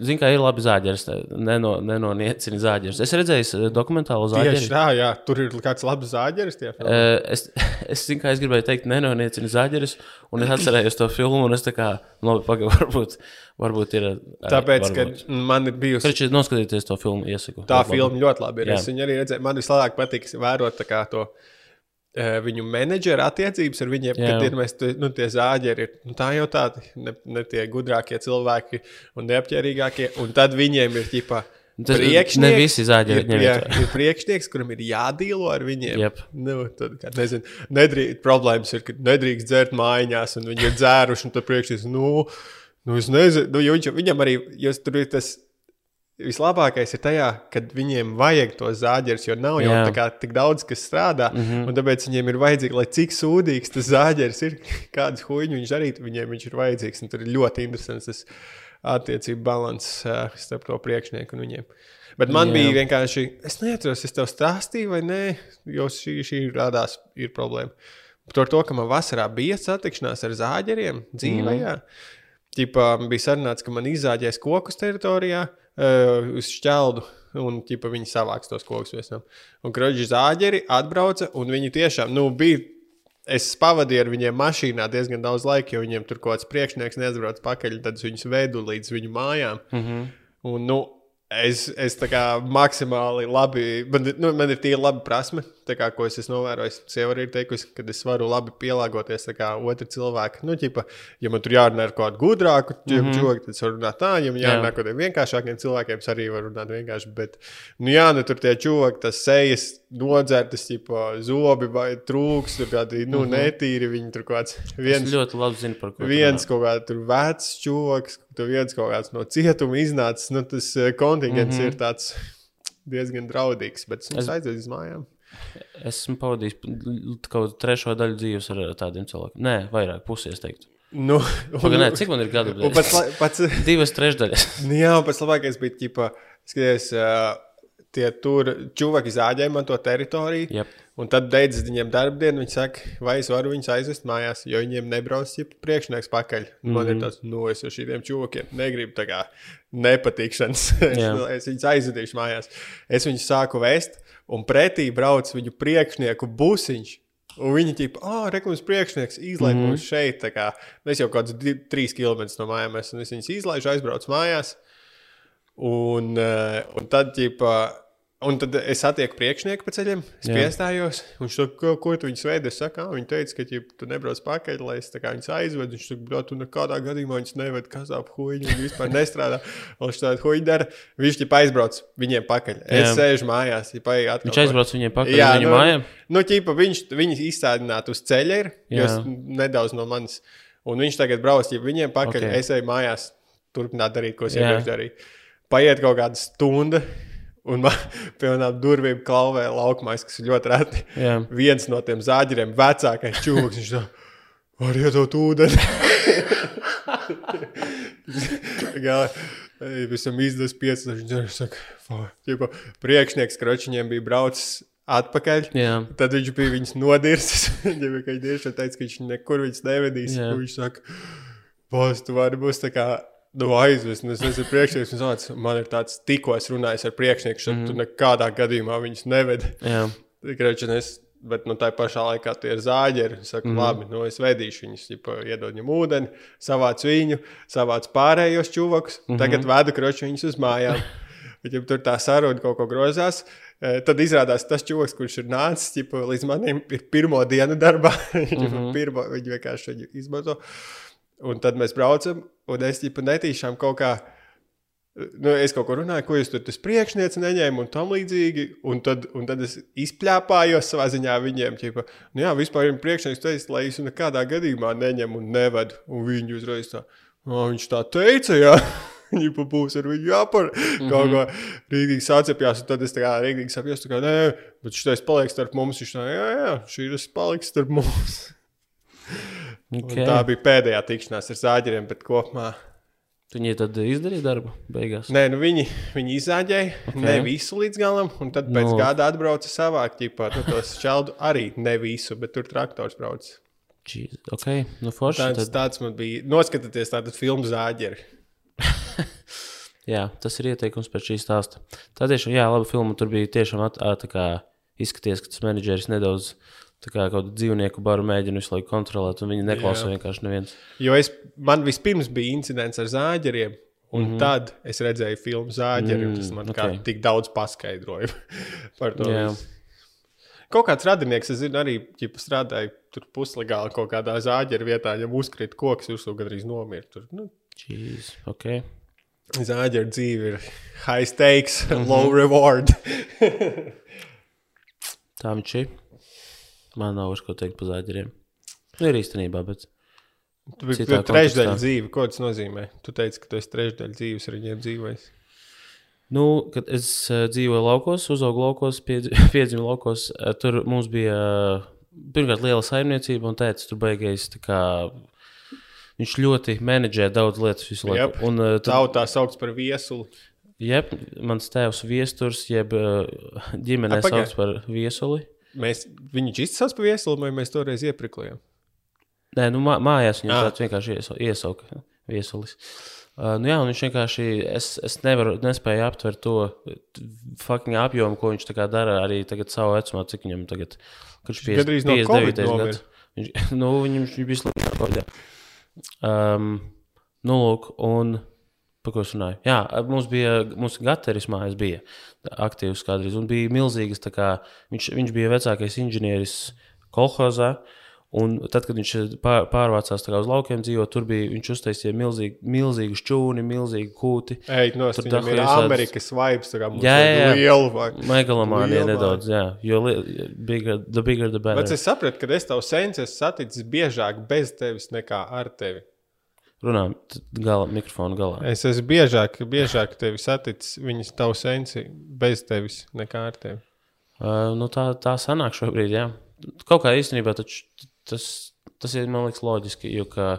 zini, kā ir labi zāģers. Neno, nenoniecini zāģers. Es redzēju eh, dokumentālu zāģeri. Tieši tā, jā, tur ir kāds labs zāģeris. Uh, es, es zinu, kā es gribēju teikt, nenoniecinu zāģerus, un es atcerējos to filmu, un es tā kā, nu, labi, pagaidi, varbūt, varbūt ir. ā, Tāpēc, varbūt. ka man ir bijusi Taču noskatieties to filmu, iesaku. Tā labi. filma ļoti labi ir. Jā. Es viņu arī redzēju. Man vislabāk patīk vērot to. Eh, Viņu menedžera attiecības ar viņiem, Jā. kad ir mēs, nu, tie zāģeri, ir nu, tā jau tādi, ne, ne tie gudrākie cilvēki un neapģērbīgākie. Un tad viņiem ir ģipā. Tas- priekšnieks, ne visi zāģeri ir, jā, ir priekšnieks, kuram ir jādīlo ar viņiem. Jep. Nu, tad, kā, nezinu, nedrīkst, problēmas ir, ka nedrīkst dzert mājās, un viņi ir dzēruši, un tad priekšnieks, nu, nu es nezinu, nu, jo viņš, viņam arī, jo tur ir tas vislabākais ir tajā, kad viņiem vajag tos zāģerus, jo nav jau tā kā tik daudz, kas strādā, mm Mhm. -hmm. un tāpēc viņiem ir vajadzīgi, lai cik sūdīgs tas zāģers ir, kādas huīņu viņš darītu, viņiem viņš ir vajadzīgs, un tur ir ļoti interesants tas attiecību balans uh, starp to priekšnieku un viņiem. Bet man Jā. Bija vienkārši, es neatceros, es tev stāstīju vai nē, jo šī, šī rādās ir problēma. Par to, ka man vasarā bija satikšanās ar zāģeriem dzīvē. Mm. Ķipa, bija sarunāts, ka man izzāģēs kokus teritorijā uh, uz šķeldu. Un ķipa, viņi savāks tos kokus visam. Un kroģi zāģeri atbrauca, un viņi tiešām nu, bija. Es pavadīju ar viņiem mašīnā diezgan daudz laika, jo viņiem tur kaut kāds priekšnieks neatbrauc pakaļ, tad es viņus vedu līdz viņu mājām. Mm -hmm. Un, nu, es, es tā kā maksimāli labi, man, nu, man ir tie labi prasme, tā kā, ko es esmu novērojis. Sieva arī ir teikusi, ka es varu labi pielāgoties otru cilvēku. Nu, ķipa, ja man tur jārunā ar kādu gudrāku Mhm. mm -hmm. joku, tad es varu runāt tā, ja man jārunā ar kādiem vienkāršākiem cilvēkiem, es arī varu runāt vienkārši. Bet, nu, jā, nu, tur tie čūski, tas sejas nodzertas, ķipa, zobi vai trūks, tur kādi, nu, mm. -hmm. netīri, viņi tur kaut kāds Es viens ļoti labi zinu, par ko. viens kaut kāds vecs čūlis, tur viens kaut kāds no cietuma iznācis. Nu, tas eh, kontingents mm. -hmm. ir tāds diezgan draudīgs, bet es aizēju uz mājām. Esmu pavadījis kaut trešo daļu dzīves ar tādiem cilvēkiem. Nē, vairāk, pusi, es teiktu. Nu, Pagaidām, cik man ir gadu? un pats, pats, Divas trešdaļas. nu, jā, un pats labākais bija, ķipa, skaties, uh, tie tur čūvaki zāģēja man to teritoriju. Jep. Un tad beidzas viņiem darbdiena. Viņi saka, vai es varu viņus aizvest mājās, jo viņiem nebrauc jau priekšnieks pakaļ. Mm -hmm. Man ir tas, nu, es ar šiem čūkiem negribu tā kā nepatikšanas. Jā. es viņus aizvedīšu mājās. Es viņus sāku vēst, un pretī brauc viņu priekšnieku busiņš. Un viņi teica, ah, oh, reklāmas priekšnieks izlaiž mm Mhm. -hmm. mums šeit. Kā, mēs jau kaut kādus trīs km no mājām esam. Es viņus izlaižu, aizbraucu mājās. Un, uh, un tad, ģipa, un tad es satieku priekšnieku pa ceļiem, es Jā. piestājos. Viņš saka, ko, ko tu viņus veidi? Es saku, viņi teica, ka ģipa, tu nebrauc pakaļ, lai es viņus aizvedu. Viņš ka tu nekādā gadījumā viņus neved, kas ap huīņu, viņi vispār nestrādā. Un viņš tādu huīņu dara. Viņš ģipa aizbrauc viņiem pakaļ. Es Jā. sēžu mājās, ģipa, atkal. Viņš aizbrauc viņiem pakaļ Jā, viņu nu, mājām. Nu, ķipa, viņš, viņš izstādinātu uz ceļa, ir, jo Jā. es nedaudz no manis. Un viņš tagad brauc ģipa, viņiem pakaļ. Ok. Okay. Es eju mājās, turpināt darīt, ko es iepriekš darīju. Paiet kaut kāda stunda, Un man piemēram durvīm klauvē laukumais, kas ir ļoti reti. Jā. Viens no tiem zāģeriem, vecākais čūlis, viņš tā, var iedot ūdeni. Gā, visam izdevies piecas, viņš saka, priekšnieks kročiņiem bija braucis atpakaļ. Jā. Tad viņš bija viņas nodirsis. Viņš tieši teica, ka viņš nekur viņas nevedīs. Jā. Viņš saka, Bos, tu vari būs tā kā nu, aizvest. Es esmu priekšnieks, un tāds, man ir tāds, tikko es runāju ar priekšnieku, tad mm. tu nekādā gadījumā. Kreči, un es, bet nu, tā pašā laikā tie ir zāģeri. Es saku, mm. labi, nu, es vedīšu viņus, ģipa, iedod viņam ūdeni, savāc viņu, savāc pārējos čuvakus. Mm -hmm. Tagad vedu kroči viņus uz mājām. Ja tur tā saruna kaut ko grozās, eh, tad izrādās tas čūlis, kurš ir nācis ģipa, līdz manim, ir pirmo dienu darbā. Viņš mm -hmm. pirmo, viņi vienkārši viņu izmanto. Un tad mēs braucam, un es ģipa, netīšām kaut kā. Nu, es kaut ko runāju, ko jūs tur tas priekšnieks neņēma un tam līdzīgi. Un tad, un tad es izplāpājos savā ziņā viņiem. Ķipa, nu jā, vispār ir priekšnieks teicis, lai es viņu nekādā gadījumā neņemu un nevedu. Un viņi uzreiz tā, "Ā, viņš tā teica, jā. Viņa būs ar viņu jāpar. Mm -hmm. Kaut kā rīktīgi sācepjās, un tad es tā kā rīktīgi sapņos, ka nē, bet šis paliks starp mums. Viņš tā, jā, jā, šī tas paliks starp mums. Okay. Okay. Tā bija pēdējā tikšanās ar zāģeriem, bet kopumā. Viņi tad izdarīja darbu beigās. Nē, nu viņi, viņi izāģēja okay. ne visu līdz galam, un tad pēc Nu. no. gada atbrauca savāk, ķipā, nu, tos šķeldu arī ne visu, bet tur traktors brauc. Jeez. Ok, nu forši. Tāds, Tad, tāds man bija. Noskatieties tādu filmu zāģeri. jā, tas ir ieteikums pēc šī stāsta. Tā tiešām, jā, laba filma. Tur bija tiešām at, ā, tā kā izskaties, ka tas menedžeris nedaudz tā kā kaut kādu dzīvnieku baru mēģina visu laiku kontrolēt, un viņi neklausa Jā. vienkārši neviens. Jo es, man vispirms bija incidents ar zāģeriem. Un mm -hmm. tad es redzēju filmu zāģeri, un tas man Mhm. Mm, okay. ok. kā tik daudz paskaidroja par to. Jā. visu. Kaut kāds radinieks, es zinu, arī ķipa, strādāja tur puslegāli kaut kādā zāģera vietā, ja uzkrīt koks, jūs jau gandrīz nomirt. Tur, nu, Jeez, ok. Zāģera dzīve ir high stakes, mm Mhm. -hmm. low reward. Tā viņš ir. Man nav vairs ko teikt par zāģeriem. Nu, ir īstenībā, bet Tu biji trešdaļa kontekstā. dzīve. Ko tas nozīmē? Tu teici, ka tu esi trešdaļa dzīves ar viņiem dzīvojis. Nu, kad es uh, dzīvoju laukos, uzaugu laukos, piedz- piedzimu laukos, uh, tur mums bija uh, pirmkārt liela saimniecība, un tēvs tur beigās. tā Viņš ļoti menedžē daudz lietas visu laiku. Jep. Un, uh, tad, Tautā saukts par viesuli. jeb, mans tēvs viesturs, jeb ģimenē A, sauc par viesuli. Mēs, viņš izsauc par viesuli, vai mēs toreiz iepriklējām? Nē, nu, mā, mājās viņam Ah. tāds vienkārši iesa- iesauka viesulis. Uh, nu jā, un viņš vienkārši, es, es nevaru, nespēju aptvert to fucking apjomu, ko viņš dara arī tagad savu vecumā, cik viņam tagad, no Covid 59. nomira. gads. Viņš, nu, viņam viņš bija slikti. Um, nu, lūk, un par ko es runāju? Jā, mums bija, mums Gateris mājās bija aktīvs kādreiz, un bija milzīgas, kā viņš, viņš bija vecākais inženieris kolhozā, Un tad, kad viņš pār, pārvācās uz laukiem dzīvot, tur bija viņš uztaisīja milzīgu, milzīgu šķūni, milzīgu kūti. Ej, no Tur viņam ir Amerikas vibes, tā kā mums Jā, jā, liela. Megalomānija nedaudz, jā. Jo bigger, the bigger, the better. Bet es sapratu, ka es tavu sensi esmu saticis biežāk bez tevis nekā ar tevi. Runājam, t- gala, mikrofonu galā. Es esmu biežāk, biežāk tevi saticis viņas tavu sensi bez tevis nekā ar tevi. Uh, nu tā, tā sanāk šobrīd, jā. Kaut kā īstenībā taču tas, tas ir, man liekas, loģiski, jo, ka,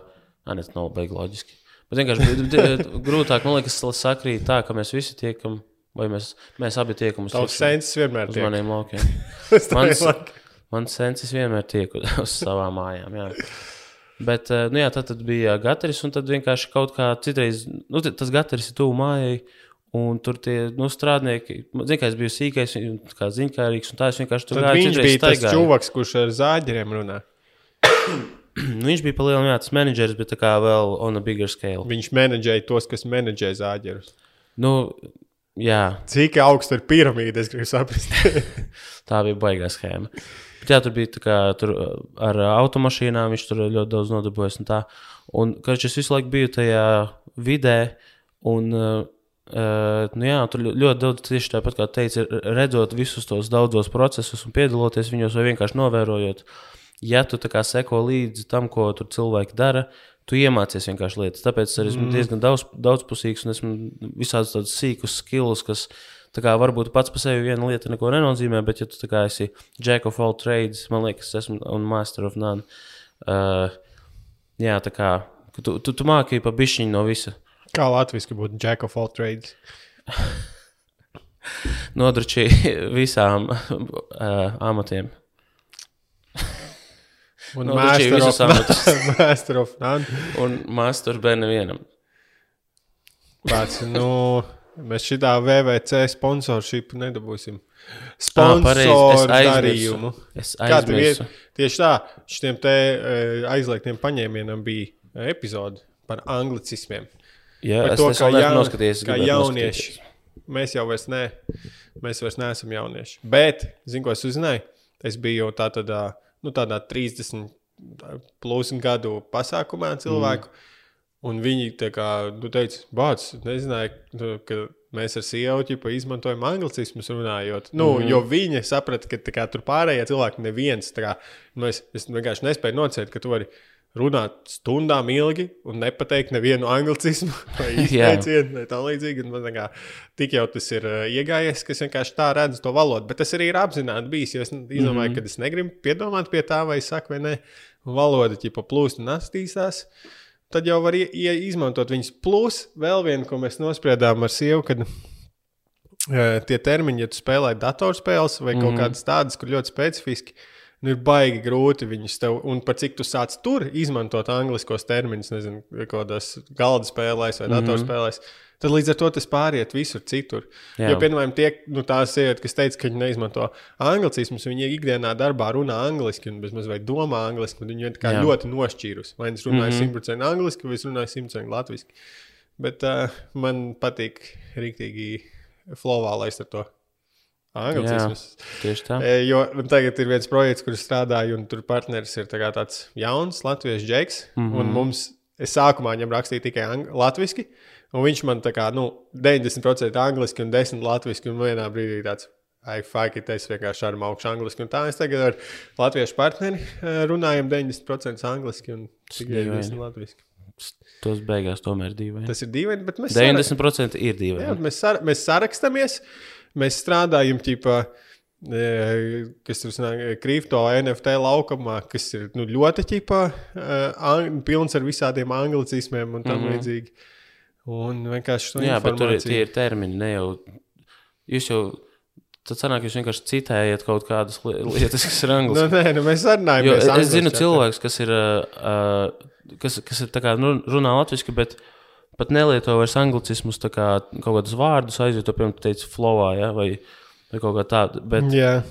nē, tas nav beigts loģiski. Bet vienkārši grūtāk, man liekas, sakrīt tā, ka mēs visi tiekam, vai mēs, mēs abi tiekam uz, tikšanu- sensis vienmēr uz tiek. maniem laukiem. Mans, mans sensis vienmēr tiek uz savām mājām. Jā. Bet, eh, nu jā, tad, tad bija gataris, un tad vienkārši kaut kā citreiz, nu, tas gataris ir tuvu mājai. Un tur tie nu, strādnieki, zinu, ka es biju sīkais, un kā ziņkārīgs, un tā es vienkārši tur gāju, viņš bija tas staigāju. čuvaks, kurš ar zāģeriem runā. Nu, viņš bija tas menedžeris, bet tā kā vēl on a bigger scale. Viņš menedžēja tos, kas menedžē zāģerus. Nu, jā, Cik augsta ir piramīda, es gribu saprast. tā bija baigā schēma. Bet, jā, tur bija tā kā tur uh, ar uh, automašīnām, viņš tur ļoti daudz nodarbojas. Un, tā. un karš, es visu laiku biju tajā vidē, un uh, Uh, nu jā, tur ļo- ļoti daudz tieši tāpat kā teica, redzot visus tos daudzos procesus un piedaloties viņos, vai vienkārši novērojot, ja tu seko līdzi tam, ko tur cilvēki dara, tu iemācies vienkārši lietas. Tāpēc es esmu mm. diezgan daudz, daudzpusīgs un esmu visādas tādas sīkas skills, kas tā kā varbūt pats par sevi viena lieta neko nenozīmē, bet ja tu kā esi Jack of all trades, man liekas, esmu un Master of none. Uh, jā, tā kā tu, tu, tu māki pa bišķiņu no visa. Kā latviešu būtu Jack of all trades? Nodroši visām uh, amatiem. Un Nodroši Master of, master of none. Un Master bērnu nevienam. Pats, nu, mēs šitā VVC sponsorship nedabūsim. Es Sponsoru darījumu. Es aizmirsu. Tieši tā, šiem te eh, aizliegtiem paņēmienam bija epizode par anglicismiem. Jā, Par es to, to kā, jaun, noskaties. kā jaunieši. Mēs jau vairs, ne, mēs vairs neesam jaunieši. Bet, zinu, ko es uzzināju? Es biju jau tā tādā, nu, tādā 30 plus gadu pasākumā cilvēku. Mm. Un viņi tā kā, nu, teica, Bācis, nezināja, nu, ka mēs ar sievu ķipa izmantojam anglicismus runājot. Nu, mm. Jo viņi saprata, ka kā, tur pārējie cilvēki neviens. Kā, nu, es, es vienkārši nespēju nocēt, ka tu vari runāt stundām ilgi un nepateikt nevienu anglicismu vai izteicienu vai tā līdzīgi. Man Kā, tik jau tas ir uh, iegājies, ka es vienkārši tā redzu to valodu. Bet tas arī ir apzināti bijis. Jo es izdomāju, mm -hmm. ka es negribu piedomāt pie tā, vai es saku, vai nē, valoda ķipa plūst un attīstās. Tad jau var ie, ie, izmantot viņas. Plus, vēl viena, ko mēs nospriedām ar sievu, kad uh, tie termiņi, ja tu spēlē datorspēles vai kaut mm. -hmm. kādas tādas, kur ļoti specifiski, nu, ir baigi grūti viņus tev, un par cik tu sāc tur izmantot angliskos terminus, nezinu, kādās galda spēlēs vai Mhm. datorspēlēs. Tad līdz ar to tas pāriet visur citur. Jā. Jo, piemēram, tie nu, tās sievietes, kas teica, ka viņi neizmanto anglicismus, viņi ikdienā darbā runā angliski un bezmaz vai domā angliski, un viņi ir tā ļoti nošķīrusi. Vai es runāju Mhm. mm -hmm. angliski, vai es runāju simtprocentīgi latviešu. Bet uh, man patīk rīktīgi flowā laist ar to anglicismus. Tieši tā. E, Jo tagad ir viens projekts, kur strādāju, un tur partneris ir tā tāds jauns latviešu džeks. Mm Mhm. -hmm. Un mums, es sākumā viņam rakstīju tikai latviešu, un viņš man tā kā nu, 90% angliski un 10% latviešu, un vienā brīdī tāds. Ai, fuck, it, es vienkārši ar augšu angliski. Un tā es tagad ar latviešu partneri eh, runājam 90% angliski un tikai Dīvaini. 10% latviešu. Tos beigās tomēr dīvaini. Tas ir dīvaini, bet mēs 90% ir Jā, dīvaini. mēs, sar, mēs sarakstamies, mēs strādājam, ķipa, e, kas tur ir kripto NFT laukumā, kas ir nu, ļoti ķipa, uh, pilns ar visādiem anglicismiem un tam mm. -hmm. līdzīgi. Un vienkārši to Jā, bet tur ir, informāciju- ir termini. Ne jau, jūs jau tad sanāk, jūs vienkārši citējat kaut kādas li- lietas, kas ir Nu, angliski. nē, nu, mēs sarunājamies. Jo es, es zinu ar cilvēkus, kas ir, uh, kas, kas ir kā, nu, runā latviešu, bet pat nelieto vairs anglicismus, tā kā kaut kādus vārdus aizvieto, piemēram, tu teici flowā, ja, vai, vai kaut kā tāda. Bet. Jā,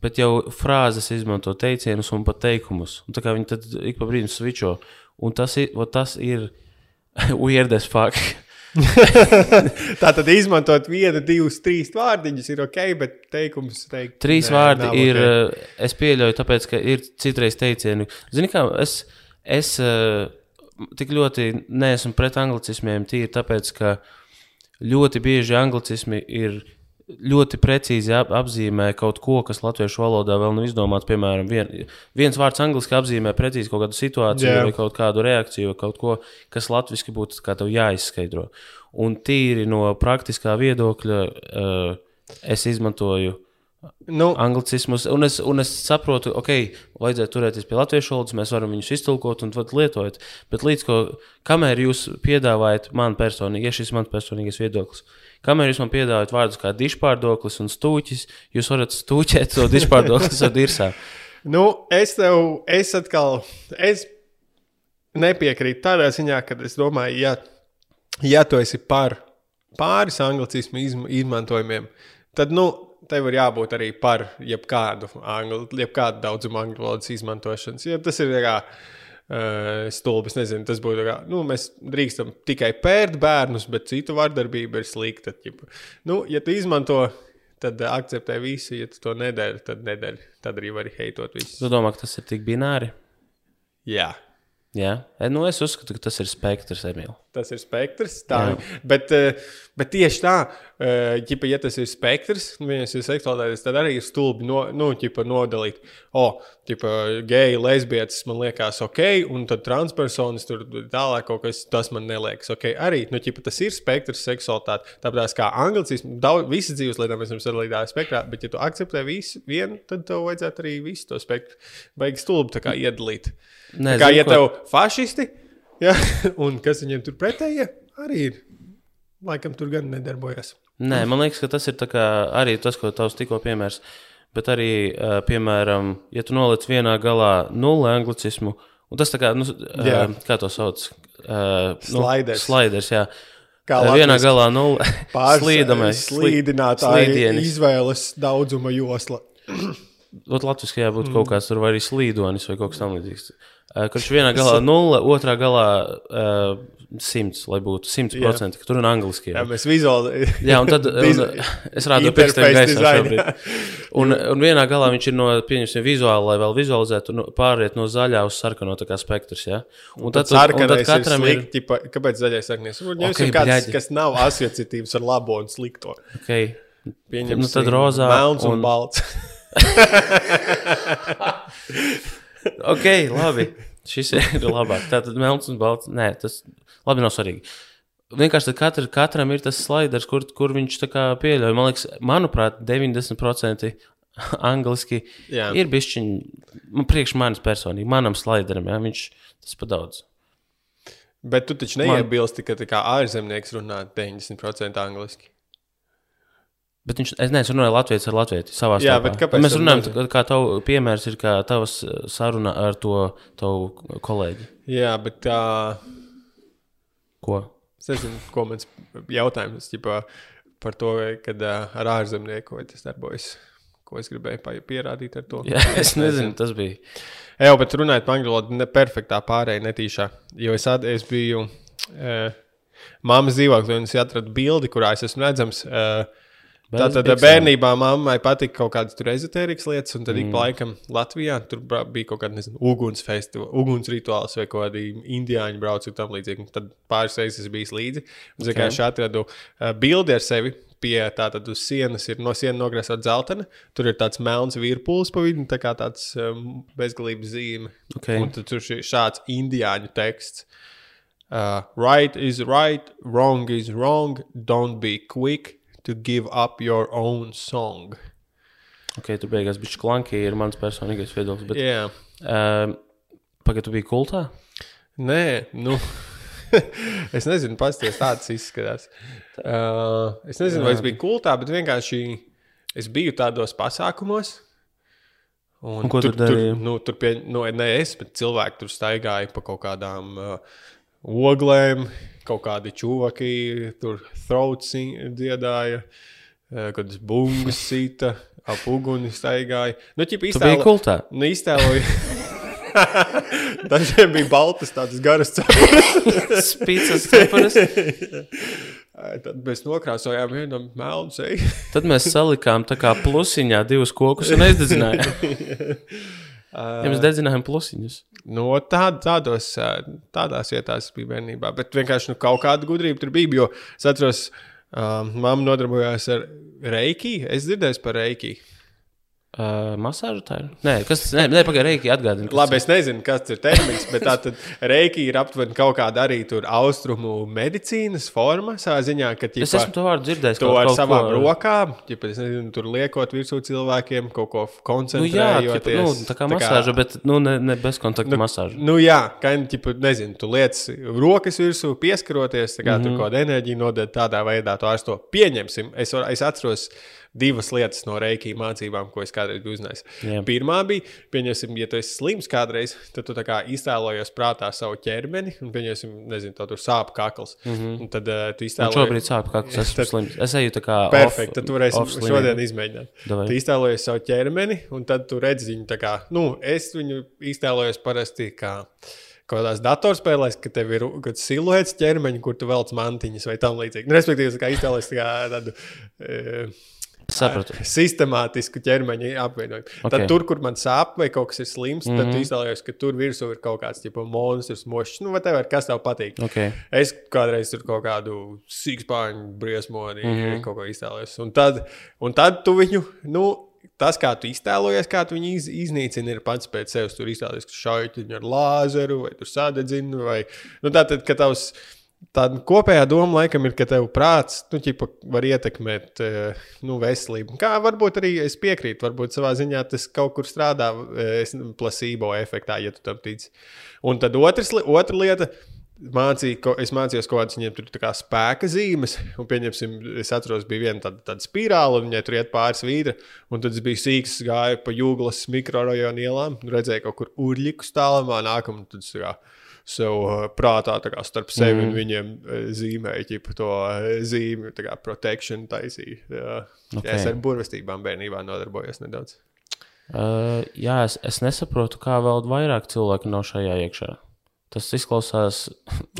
bet jau frāzes izmanto teicienus un pat teikumus. Un tā kā viņi tad ik pa brīdim switcho. Un tas ir, tas ir weird as fuck. tā tad izmantot vienu, divus, trīs vārdiņus ir ok, bet teikums teikt. Trīs nē, vārdi ir, ok. okay. es pieļauju, tāpēc, ka ir citreiz teicieni. Zini, kā es, es eh, tik ļoti neesmu pret anglicismiem, tīri tāpēc, ka ļoti bieži anglicismi ir ļoti precīzi ap, apzīmē kaut ko, kas latviešu valodā vēl nav izdomāts. Piemēram, vien, viens vārds angliski apzīmē precīzi kaut kādu situāciju, yeah. vai kaut kādu reakciju, vai kaut ko, kas latviešu būtu jāizskaidro. Un tīri no praktiskā viedokļa uh, es izmantoju Nu, anglicismus, un es, un es saprotu, ok, vajadzētu turēties pie latviešu valodas, mēs varam viņus iztulkot un lietot. Bet līdz ko, kamēr jūs piedāvājat man personīgi, ja šis ir mans personīgais viedoklis, kamēr jūs man piedāvājat vārdus kā dišpārdoklis un stūķis, jūs varat stūķēt to dišpārdoklis ar dirsām. Nu, es tev, es atkal, es nepiekrītu tādā ziņā, ka es domāju, ja, ja tu esi par pāris anglicismu izm- izmantojumiem, tad, nu, tev ir jābūt arī par jebkādu, angli, jebkādu daudzumu angļu valodas izmantošanas. Ja tas ir kā uh, stulbis, nezinu, tas būtu kā, nu, mēs drīkstam tikai pērt bērnus, bet citu vardarbība ir slikta. Nu, ja tu izmanto, tad akceptē visu, ja tu to nedari, tad nedari. Tad arī vari heitot visu. Tu domā, ka tas ir tik bināri? Jā. Jā, E, nu, es uzskatu, ka tas ir spektrs, Emīl. Tas ir spektrs. Tā, bet, eh, bet tieši tā, ģipa, ja tas ir spektrs, viņas ir seksualitātes, tad arī ir stulbi no, nu, ģipa, nodalīt. O, ģipa, geji, lesbietis man liekas ok, un tad transpersonas tur tālāk kaut kas, tas man neliekas ok. Arī, nu, ģipa, tas ir spektrs seksualitāte. Tāpēc kā anglicisms, daudz, visas dzīves lietām mēs varam sadalīt tādā spektrā, bet ja tu akceptē visu vienu, tad tev vajadzētu arī visu to spektru. Vajag stulbi tā kā iedalīt. Nē, Kā ja ko- tev fašisti, ja, un kas viņiem tur pretējie, arī ir. Laikam tur gan nedarbojas. Nē, man liekas, ka tas ir arī tas, ko tavs tikko piemērs. Bet arī, uh, piemēram, ja tu noliec vienā galā nulli anglicismu, un tas tā kā, nu, Jā. uh, kā to sauc? Uh, Slaiders. Nu, slaiders, jā. Kā vienā galā nulle. Pārs- Slīdamais. slī- Slīdinātāji izvēles daudzuma josla. Ot, Latvijā jābūt Mm. kaut kāds tur vai arī slīdonis vai kaut kas tamlīdzīgs. Kurš vienā galā nulle, otrā galā uh, simts, lai būtu simts procenti, ka tur ir angliski. Jā, mēs vizuāli. jā un tad un, es rādu interface gaisā šobrīd. Un, un vienā galā viņš ir no, pieņemsim, vizuāli, lai vēl vizualizētu, nu, pāriet no zaļā uz sarkano tā kā spektrs, jā. Un tad, un tad Sarkanais ir katram ir, slikti. ģipa, Kāpēc zaļais sarkanais? Varbūt Ok, okay, ir kāds, bļaģi. kas nav asociatīvs ar labo un slikto. okay, Pieņemsim, Nu, tad rozā melns un, un- un balts. ok, labi. Šis ir labāk. Tātad melns un balts. Nē, tas labi nav svarīgi. Vienkārši tad katra, katram ir tas sliders, kur, kur viņš tā pieļauj. Man liekas, manuprāt, 90% angliski Jā. ir bišķiņi, man priekš manis personīgi, manam slideram, jā, viņš tas pa daudz. Bet tu taču neiebilsti, ka tā kā ārzemnieks runā 90% angliski. Bet viņš, es nezinu, runāju latviešu ar latviešu savā Jā, starpā. bet kāpēc Mēs runājam, kā, kā tavu piemērs ir, kā tavas uh, saruna ar to tavu kolēģi. Jā, bet tā. Ko? Es nezinu, ko mans jautājums ģipā, par to, kad ar ārzemnieku vai tas darbojas. Ko es gribēju pierādīt ar to? Jā, es nezinu, tas bija. Jā, bet runājot par angļu valodu, ne perfektā pārējai netīšā. Jo es, at, es biju uh, mammas dzīvoklī un es atradu bildi, kurā es esmu redzams. Uh, Tātad bērnībā mammai patika kaut kādas ezotērijas lietas, un tad mm. ik pa laikam Latvijā tur bija kaut kāda uguns festivāls, uguns rituāls vai kaut kādi indiāņi brauca un tam līdzīgi. Un Tad pāris reizes es biju līdzi. Un okay. es atradu uh, bildi ar sevi. Pie tātad uz sienas ir no sienas nogrezta dzeltena. Tur ir tāds melns virpulis pa vidu, tā kā tāds um, bezgalības zīme. Okay. Un tad tur ir šāds indiāņu teksts. Uh, right is right, wrong is wrong. Don't be quick to give up your own song. Ok, tu beigās bija klanki, ir mans personīgais viedoklis. Bet, Jā, um, Pagaidā, tu biji kultā? nē, nu. es nezinu, pasties tāds izskatās. Uh, es nezinu, vai es biju kultā, bet vienkārši es biju tādos pasākumos. Un Un tur, tur, nu, tur pie, nu, ne es, bet cilvēki tur staigāja pa kaut kādām uh, oglēm, kaut kādi čūvaki, tur throats dziedāja, uh, kad bungas sita, ap uguni staigāja. Nu, ķip, Tu biji kultā. Nu, iztēloju. Dažiem bija baltas, tādas garas cepures. Spīdzes cepures. Tad mēs nokrāsojām vienam melnu seju. Tad mēs salikām tā kā plusiņā divus kokus un aizdedzinājām. Ja mēs dedzinājām plusiņus. No tād, tādos, tādās vietās bija bērnībā. Bet vienkārši nu, kaut kāda gudrība tur bija. Jo es atceros, uh, mamma nodarbojās ar reiki. Es dzirdēju par reiki. Uh, masāžu tā ir? Nē, kas tas ir? Nē, pagaidi, Reiki atgādina. Labi, es nezinu, kas ir termins, bet tā tad reiki ir aptuveni kaut kāda arī tur austrumu medicīnas forma. Ziņā, ka Es esmu to vārdu dzirdējis. To ar savām ko- rokām, ja nezinu, tur liekot virsū cilvēkiem, kaut ko Nu, jā, ķipa, nu, tā kā masāža, bet nu, ne, ne bezkontakta nu, masāža. Nu, jā, kā jau nezinu, tu liec rokas virsū, pieskaroties, tā kā mm -hmm. Mhm. tur kaut kāda enerģija nodod tādā veidā, to ārsto pieņemsim. Es, es atceros divas lietas no reiki mācībām, ko es kādreiz biju uzzinājis. Jā. Pirmā bija, pieņemsim, ja tu esi slims kādreiz, tad tu tā iztēlojies prātā savu ķermeni, un pieņemsim, nezinu, to tur sāp kakls. Mm -hmm. Un tad uh, tu Man iztēlojies. šobrīd sāp kakls, esmu Tad- slims. Es eju tā kā. Perfekti, tad tu varēsi šodien izmēģināt. Davai. Tu iztēlojies savu ķermeni, un tad tu redzi viņu tā kā, nu, es viņu iztēlojos parasti kā. Kaut kādās datorspēlēs, ka tev ir kaut siluets ķermeņa, kur tu velc mantiņas vai tam līdzīgi. Nu, Respektīvi, tā kā iztēlojies tā kā tādu. E, Sapratu. sistemātisku ķermeņa apvienojumu. Okay. Ok. Tad tur, kur man sāp vai kaut kas ir slims, mm -hmm. Mhm. tad tu iztēlojies, ka tur virsū ir kaut kāds tipo, monstrs, mošs, nu, vai tev ir kas tev patīk. Okay. Es kādreiz tur kaut kādu sīkspāņu briesmoni mm Mhm. -hmm. kaut ko iztēlojos. Un tad, un tad tu viņu, nu, tas, kā tu iztēlojies, kā tu viņu iz, iznīcini, ir pats pēc sevis. Tur iztēlojies, ka šauj viņu ar lāzeru vai tur sadedzina. Vai, nu, tā tad, ka tavs. Tā kopējā doma laikam ir, ka tev prāts nu, ķipa, var ietekmēt eh, nu, veselību. Kā varbūt arī es piekrītu, varbūt savā ziņā tas kaut kur strādā eh, es- placebo efektā, ja tu tam tici. Un tad otrs, otra lieta, mācīju, es mācījos kaut kādas viņiem tur kā spēka zīmes. Un, pieņemsim, es atceros, bija viena tāda, tāda spirāla, un viņai tur iet pāri svītra. Un tad es biju sīgs, gāju pa jūglas mikrorajonu ielām, un redzēju kaut kur urļiku stāvā nākam. un Tad tā kā sev uh, prātā tā kā starp sevi mm. un viņiem uh, zīmēju ķipa, to uh, zīmju, kā protection taisīju. Jā. Okay. Es ar burvestībām bērnībā nodarbojos nedaudz. Uh, jā, es, es nesaprotu, kā vēl vairāk cilvēku nav šajā iekšā. Tas izklausās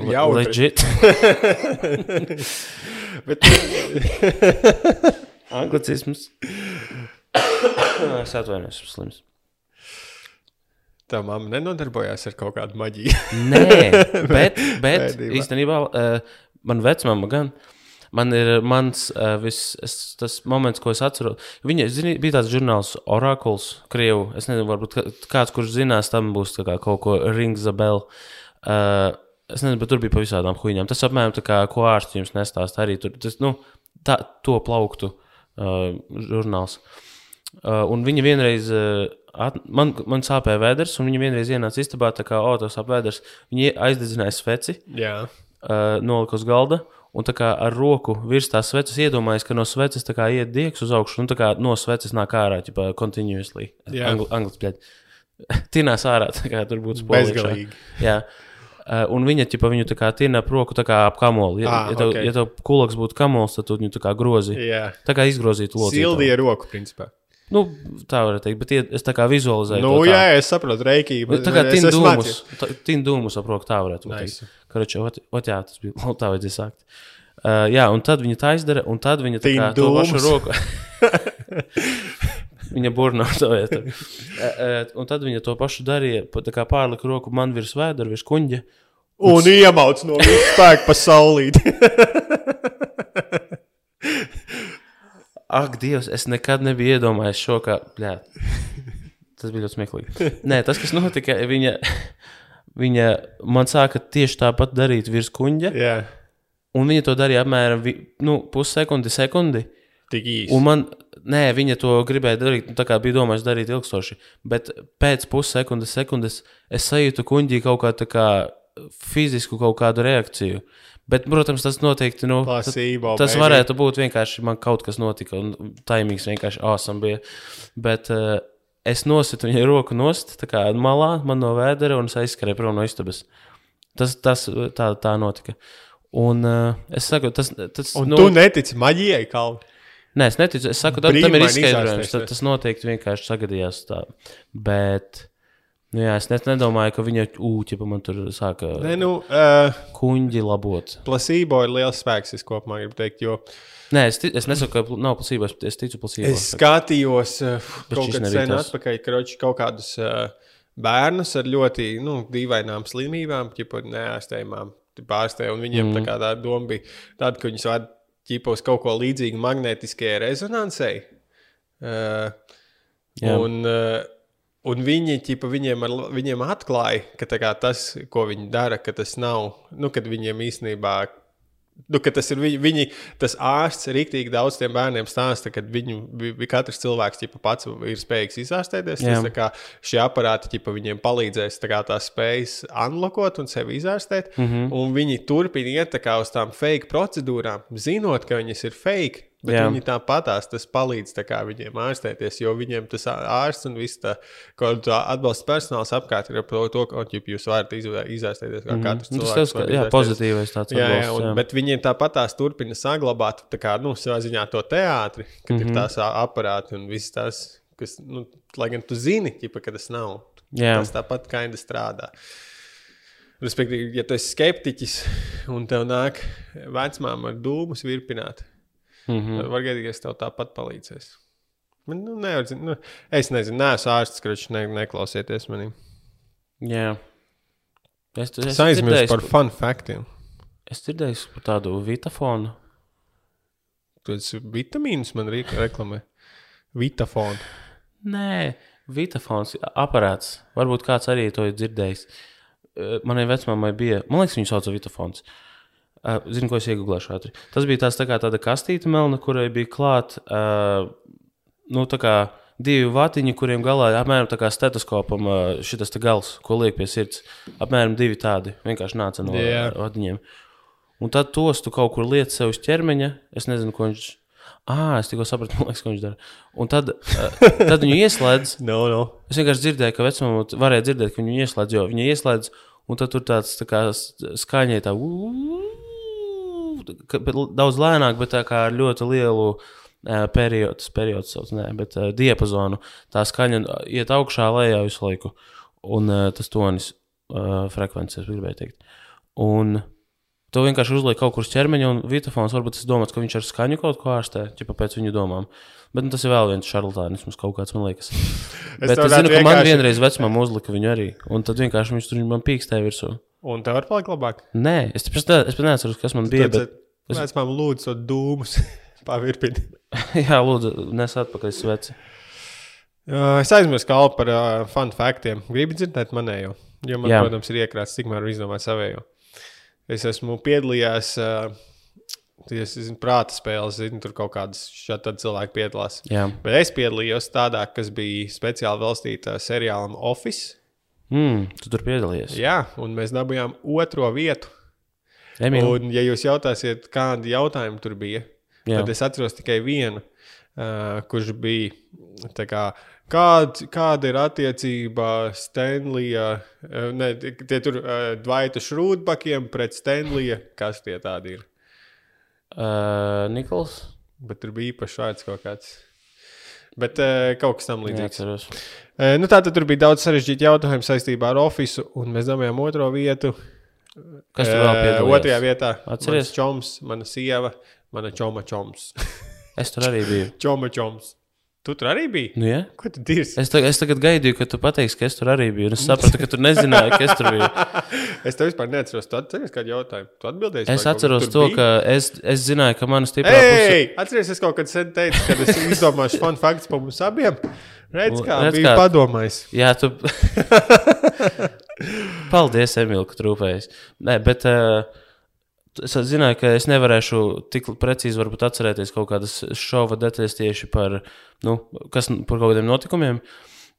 Jautri. legit. Bet, Anglicisms. es atvainojos, esmu slims. Tā mamma nenodarbojās ar kaut kādu maģiju. Nē, bet, bet Bērnībā. īstenībā uh, man vecmāma gan. Man ir mans uh, vis, es, tas moments, ko es atceros. Viņa zini, bija tāds žurnāls, Oracle, Krievu. Es nezinu, varbūt kā- kāds, kurš zinās, tam būs kā kaut ko Rings a Bell. Uh, es nezinu, bet tur bija pa visādām huīņām. Tas apmēram tā kā, ko ārsts jums nestāsta. Arī tur tas, nu, tā, to plauktu uh, žurnāls. Uh, un viņa vienreiz, uh, at, man, man sāpēja vēders, un viņa vienreiz ienāca istabā, tā kā, o, tas sāp vēders. Viņa aizdedzināja sveci, uh, nolika uz galda. Un tā kā ar roku virs tās sveces iedomājas, ka no sveces tā kā iet diegs uz augšu, un tā kā no sveces nāk ārā, ja continuously. Jā. Anglis, bļaļ. Tinās ārā, tā kā tur būtu bezgalīgi. Jā. Uh, un viņa ķipa, viņu tā kā tina ap roku tā kā ap kamoli. Ja, Ah, ja, tev, ok. ja tev kulaks būtu kamols, tad tu viņu tā kā grozi. Jā, Tā kā izgrozītu lodzi. sildīja roku, principā. Nu, tā varētu teikt, bet ie- es tā kā vizualizēju. Nu, to tā. jā, es saprotu, reiki. Nu, tā kā tina dūmus, tā- tina dūmus ap roku tā varētu būt. Nice. Karoči, ot, ot, jā, tas bija, tā vajadzēja sākt. Uh, jā, un tad viņa tā izdara, un tad viņa tā kā to pašu roku. viņa to vietu. Uh, uh, un tad viņa to pašu darīja, kā pārlika roku man virs vēdera, virs kuņģa. Un iemauc no spēka pa saulīti. Ak, Dievs, es nekad nebiju iedomājies šo kā. Bļā. Tas bija ļoti smieklīgi. Nē, tas, kas notika, viņa, viņa man sāka tieši tāpat darīt virs kuģa, jā, un viņa to darīja apmēram nu, pussekundi, sekundi. tik īsi. Un man, nē, viņa to gribēja darīt, nu, tā kā bija domāts darīt ilgstoši. Bet pēc pussekundes, sekundes es sajūtu kuģī kaut kā kā fizisku kaut kādu reakciju. Bet, protams, tas noteikti. Nu, Placebo, tas baby. varētu būt vienkārši man kaut kas notika, un taimīgs vienkārši awesome bija. Bet uh, es nositu viņai roku nost, tā kā malā, man no vēdera, un es aizskrēju prom no istabas. Tas, tas tā, tā notika. Un uh, es saku, tas, tas Un nu, tu netici maģijai, Kalvi. Nē, es neticu. Es saku, tam, tam ir izskaidrojums. Tad, tas noteikti vienkārši sagadījās tā. Bet, nu jā, es net, nedomāju, ka viņa ūķi pa man tur sāka Nē, nu, uh, kuņģi labot. placebo ir liels spēks, es kopumā gribu teikt, jo Nē, es, es nesaku, ka nav placebo, es, ticu placebo. es skatījos uh, kaut nebija sen atpakaļ, kroči, kaut kādus uh, bērnus ar ļoti nu, dīvainām slimībām, ķipa neārstējumām, pārstēja, un viņiem mm. tā kā tā doma bija tāda, ka viņus vada ķipa uz kaut ko līdzīgu magnētiskajai rezonansei. Uh, Jā. un, uh, un viņi, ķipa, viņiem, ar, viņiem atklāja, ka kā tas, ko viņi dara, ka tas nav, nu, kad viņiem īstenībā Nu, ka tas ir viņi, viņi, tas ārsts rīktīgi daudz tiem bērniem stāsta, ka viņu vi- vi- katrs cilvēks ķipa, pats ir spējīgs izārstēties. Tas, kā, šie aparāti ķipa, viņiem palīdzēs tā kā, tās spējas unlokot un sevi izārstēt. Mm. -hmm. Un viņi turpina iet kā, uz tām fake procedūrām, zinot, ka viņas ir fake. Bet Jā. Jā. viņi tāpatās tas palīdz tā kā, viņiem ārstēties, jo viņiem tas ārsts un viss tā, tā atbalsta personāls apkārt ir par to, ka jūs varat izārstēties kā mm katrs Tas cilvēks. tas, jā, izārstēties. pozitīvais tāds Jā, jā, atbalsts, un, jā. bet viņiem tāpat tās turpina saglabāt kā, nu, savā ziņā to teātri, kad mm -hmm. ir tās ā, aparāti un viss tas, kas, nu, lai gan tu zini, ķipa, ka tas nav. Jā. Tas tāpat kaini strādā. Respektīvi, ja tu esi skeptiķis un tev nāk vecmāma ar dūmus virpināt, Mm -hmm. Var gadīt, ka tev tāpat palīdzēšu. Man, nu, nevar, nu, es nezinu, neesmu ārsts, kurš ne, neklausieties manī. Jā. Es, es, aizmirsu par fun faktiem. es dzirdēju par tādu vitafonu. Tu esi vitamīnus man rīk- reklamē. Vitafonu. Nē, vitafons, aparāts. Varbūt kāds arī to ir dzirdējis. Eh, Manai vecmāmai bija, man liekas, viņu sauc par vitafons. Uh, zinu, ko es iegūlēšu ātri. Tas bija tās tā kā tāda kastīte melna, kurai bija klāta uh, nu, divi vatiņi, kuriem galā ir apmēram tā kā stetoskopam uh, šis gals, ko liek pie sirds. Apmēram divi tādi vienkārši nāca no yeah. vatiņiem. Un tad tos tu kaut kur liec sev uz ķermeņa. Es nezinu, ko viņš. Ah, es tikko sapratu, liekas, ko viņš dara. Un tad, uh, tad viņu ieslēdz. No, no. Es vienkārši dzirdēju, ka vecumā varēja dzirdēt, ka viņu ieslēdz, jo viņa ieslēdz, un tad tur tāds tā kā skaņai tā, l- daudz lēnāk, bet tā kā ar ļoti lielu uh, periodu, periodu sauc, nē, bet uh, diapazonu. Tā skaņa iet augšā, lejā visu laiku, un uh, tas tonis, uh, frekvences, gribēju teikt. Un To vienkārši uzliek kaut kur uz ķermeņa, un vitafons varbūt tas domāts, ka viņš ar skaņu kaut ko ārstē, ķipa pēc viņu domām. Bet nu, tas ir vēl viens šarlatānisms, kaut kāds, man liekas. Bet es zinu, ka man vienkārši- vienreiz vecumam uzlika viņu arī. Un tad vienkārši viņš tur man pīkstēja virsū. Un tev var palikt labāk. Nē, es pat es pat neatceros, kas man bija. Bet, es man lūdzu to dūmus pavirpīt. jā, lūdzu, nes atpakaļ sveci. Uh, es aizmirsu kalpu par uh, fun faktiem. Gribu dzirdēt manējo. Jo man, Jā. Protams, ir iekrāts, cik man var izdomāt savējo. Es esmu piedalījies, uh, es zinu, prāta spēles, zinu, tur kaut kādas šādi cilvēki piedalās. Jā, Bet es piedalījos tādā, kas bija speciāli veltīta seriālam Office. Mm, tu tur piedalījies. Jā, un mēs dabūjām otro vietu. Emīl, Un, ja jūs jautāsiet, kādi jautājumi tur bija, Jā. tad es atceros tikai vienu, uh, kurš bija. Kā, kād, kāda ir attiecība Stanlija, uh, ne, tie tur uh, Dvaita Šrūdbakiem pret Stanlija, kas tie tādi ir? uh, Nikols. Bet tur bija īpašs vārds kaut kāds. Bet uh, kaut kas tam līdzīgs. Neatceros. Uh, nu, tā tad bija daudz sarežģītu jautājumu saistībā ar oficiālu, un mēs dabūjām otro vietu. Kas tur vēl Eh, piedalījās? Otrajā vietā Atceries? mans čoms, mana sieva, mana čoma čoms. Es tur arī biju. čoma čoms. Tu tur arī biji? Nu, ja? Ko tu dirzi? es, tagad, es tagad gaidīju, ka tu pateiksi, ka es tur arī biju. un Es sapratu, ka tu nezināji, ka es tur biju. Es tev vispār neatceros. Tu atceries kādu jautājumu? Tu atbildēsi. Es vai atceros to, bija? ka es, es zināju, ka mana stiprā puse. Ei, atceries, es kaut kad sen teicu, ka es izdomāšu fun faktus par mums abiem. Redz, kā Redz, bija kā- padomājis. Jā, tu. Paldies, Emīl, ka trūpējies. Nē, bet uh, es zināju, ka es nevarēšu tik precīzi atcerēties kaut kādas šova detaļas tieši par, nu, kas, par kaut kādiem notikumiem.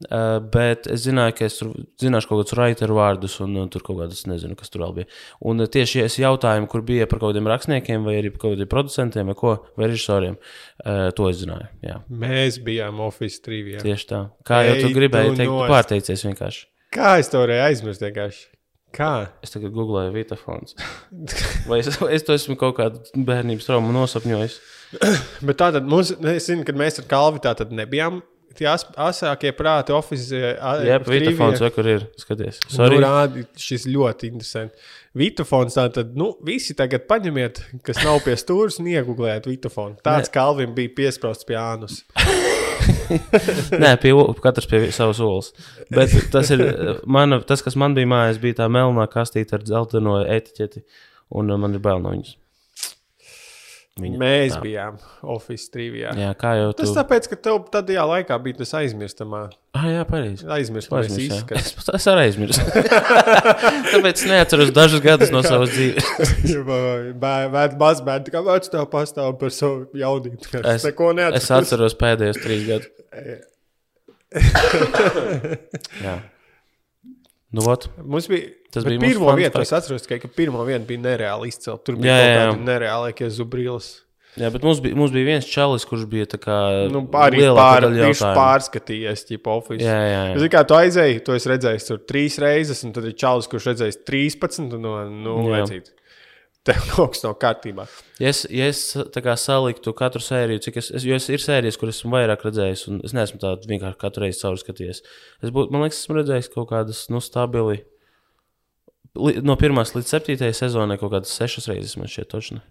Uh, bet es zināju, ka es tur zināšu kaut kādus raiteru vārdus, un uh, tur kaut kādas, nezinu, kas tur vēl bija. Un tieši es jautājumu, kur bija par kaut kādiem rakstniekiem, vai arī par kaut kādiem producentiem, vai, ko, vai režisoriem, uh, to es zināju. Jā, Mēs bijām Office trivijā. tieši tā. Kā jau tu gribēji teikt, pārteicies vienkārši. Kā es to varēju aizmirst vienkārši? Kā? Es tagad googlēju Vitafons. Vai es, es to esmu kaut kādu bērnības traumu nosapņojis? Bet tā tad mums, es zinu, kad mēs ar Kalvi tā tad nebijām tie as, asākie prāti oficiāli. Jā, Vitafons vai kur ir? Skaties. Sorry. Nu, rādi, šis ļoti interesants. Vitafons tā tad, nu, visi tagad paņemiet, kas nav pie stūres un iegūlējiet Vitafonu. Tāds Kalvim bija piesprāsts pie ānus. Nē, pie, katrs pie savas olas. Bet tas, ir, mana, tas, kas man bija mājās, bija tā melnā kastīte ar dzelteno etiķeti. Un uh, man ir bail no viņas. Viņa, Mēs tā. bijām Office trivijā. Jā, kā jau tu. Tas tāpēc, ka tev tajā laikā bija tas aizmirstamā. Ah, jā, pareizi. Aizmirstamais izskats. Es, es arī aizmirsu. Tāpēc es neatceros dažus gadus no savas dzīves. Mazs bērns, kā vārds tev pastāv par savu jaunību. Es, Es- atceros pēdējos trīs gadus. Jā. Nu, ot. Mums bija Tas bija vietu. fact. Es atceros tikai, ka pirmo vietu bija nereāli izcelt. Tur bija jā, jā. nereālākie zubrīlis. Jā, bet mums bija, mums bija viens čalis, kurš bija tā kā. Nu, arī pār, viņš pārskatījies, tipo, oficiāli. Jā, jā, jā. Zini, kā tu aizēji, to es redzēju tur trīs reizes, un tad ir čalis, kurš redzējis 13. No, nu, Jā. Tev kaut kas nav kārtībā. Ja es, ja es saliktu katru sēriju, cik es, es, jo es ir sērijas, kuras esmu vairāk redzējis, un es neesmu tādu vienkārši katru reizi caurskatījies. Es būtu, man liekas, esmu redzējis kaut kādas, nu, stabili. Li, no pirmās līdz septītajai sezonai kaut kādas sešas reizes man šķiet, točni.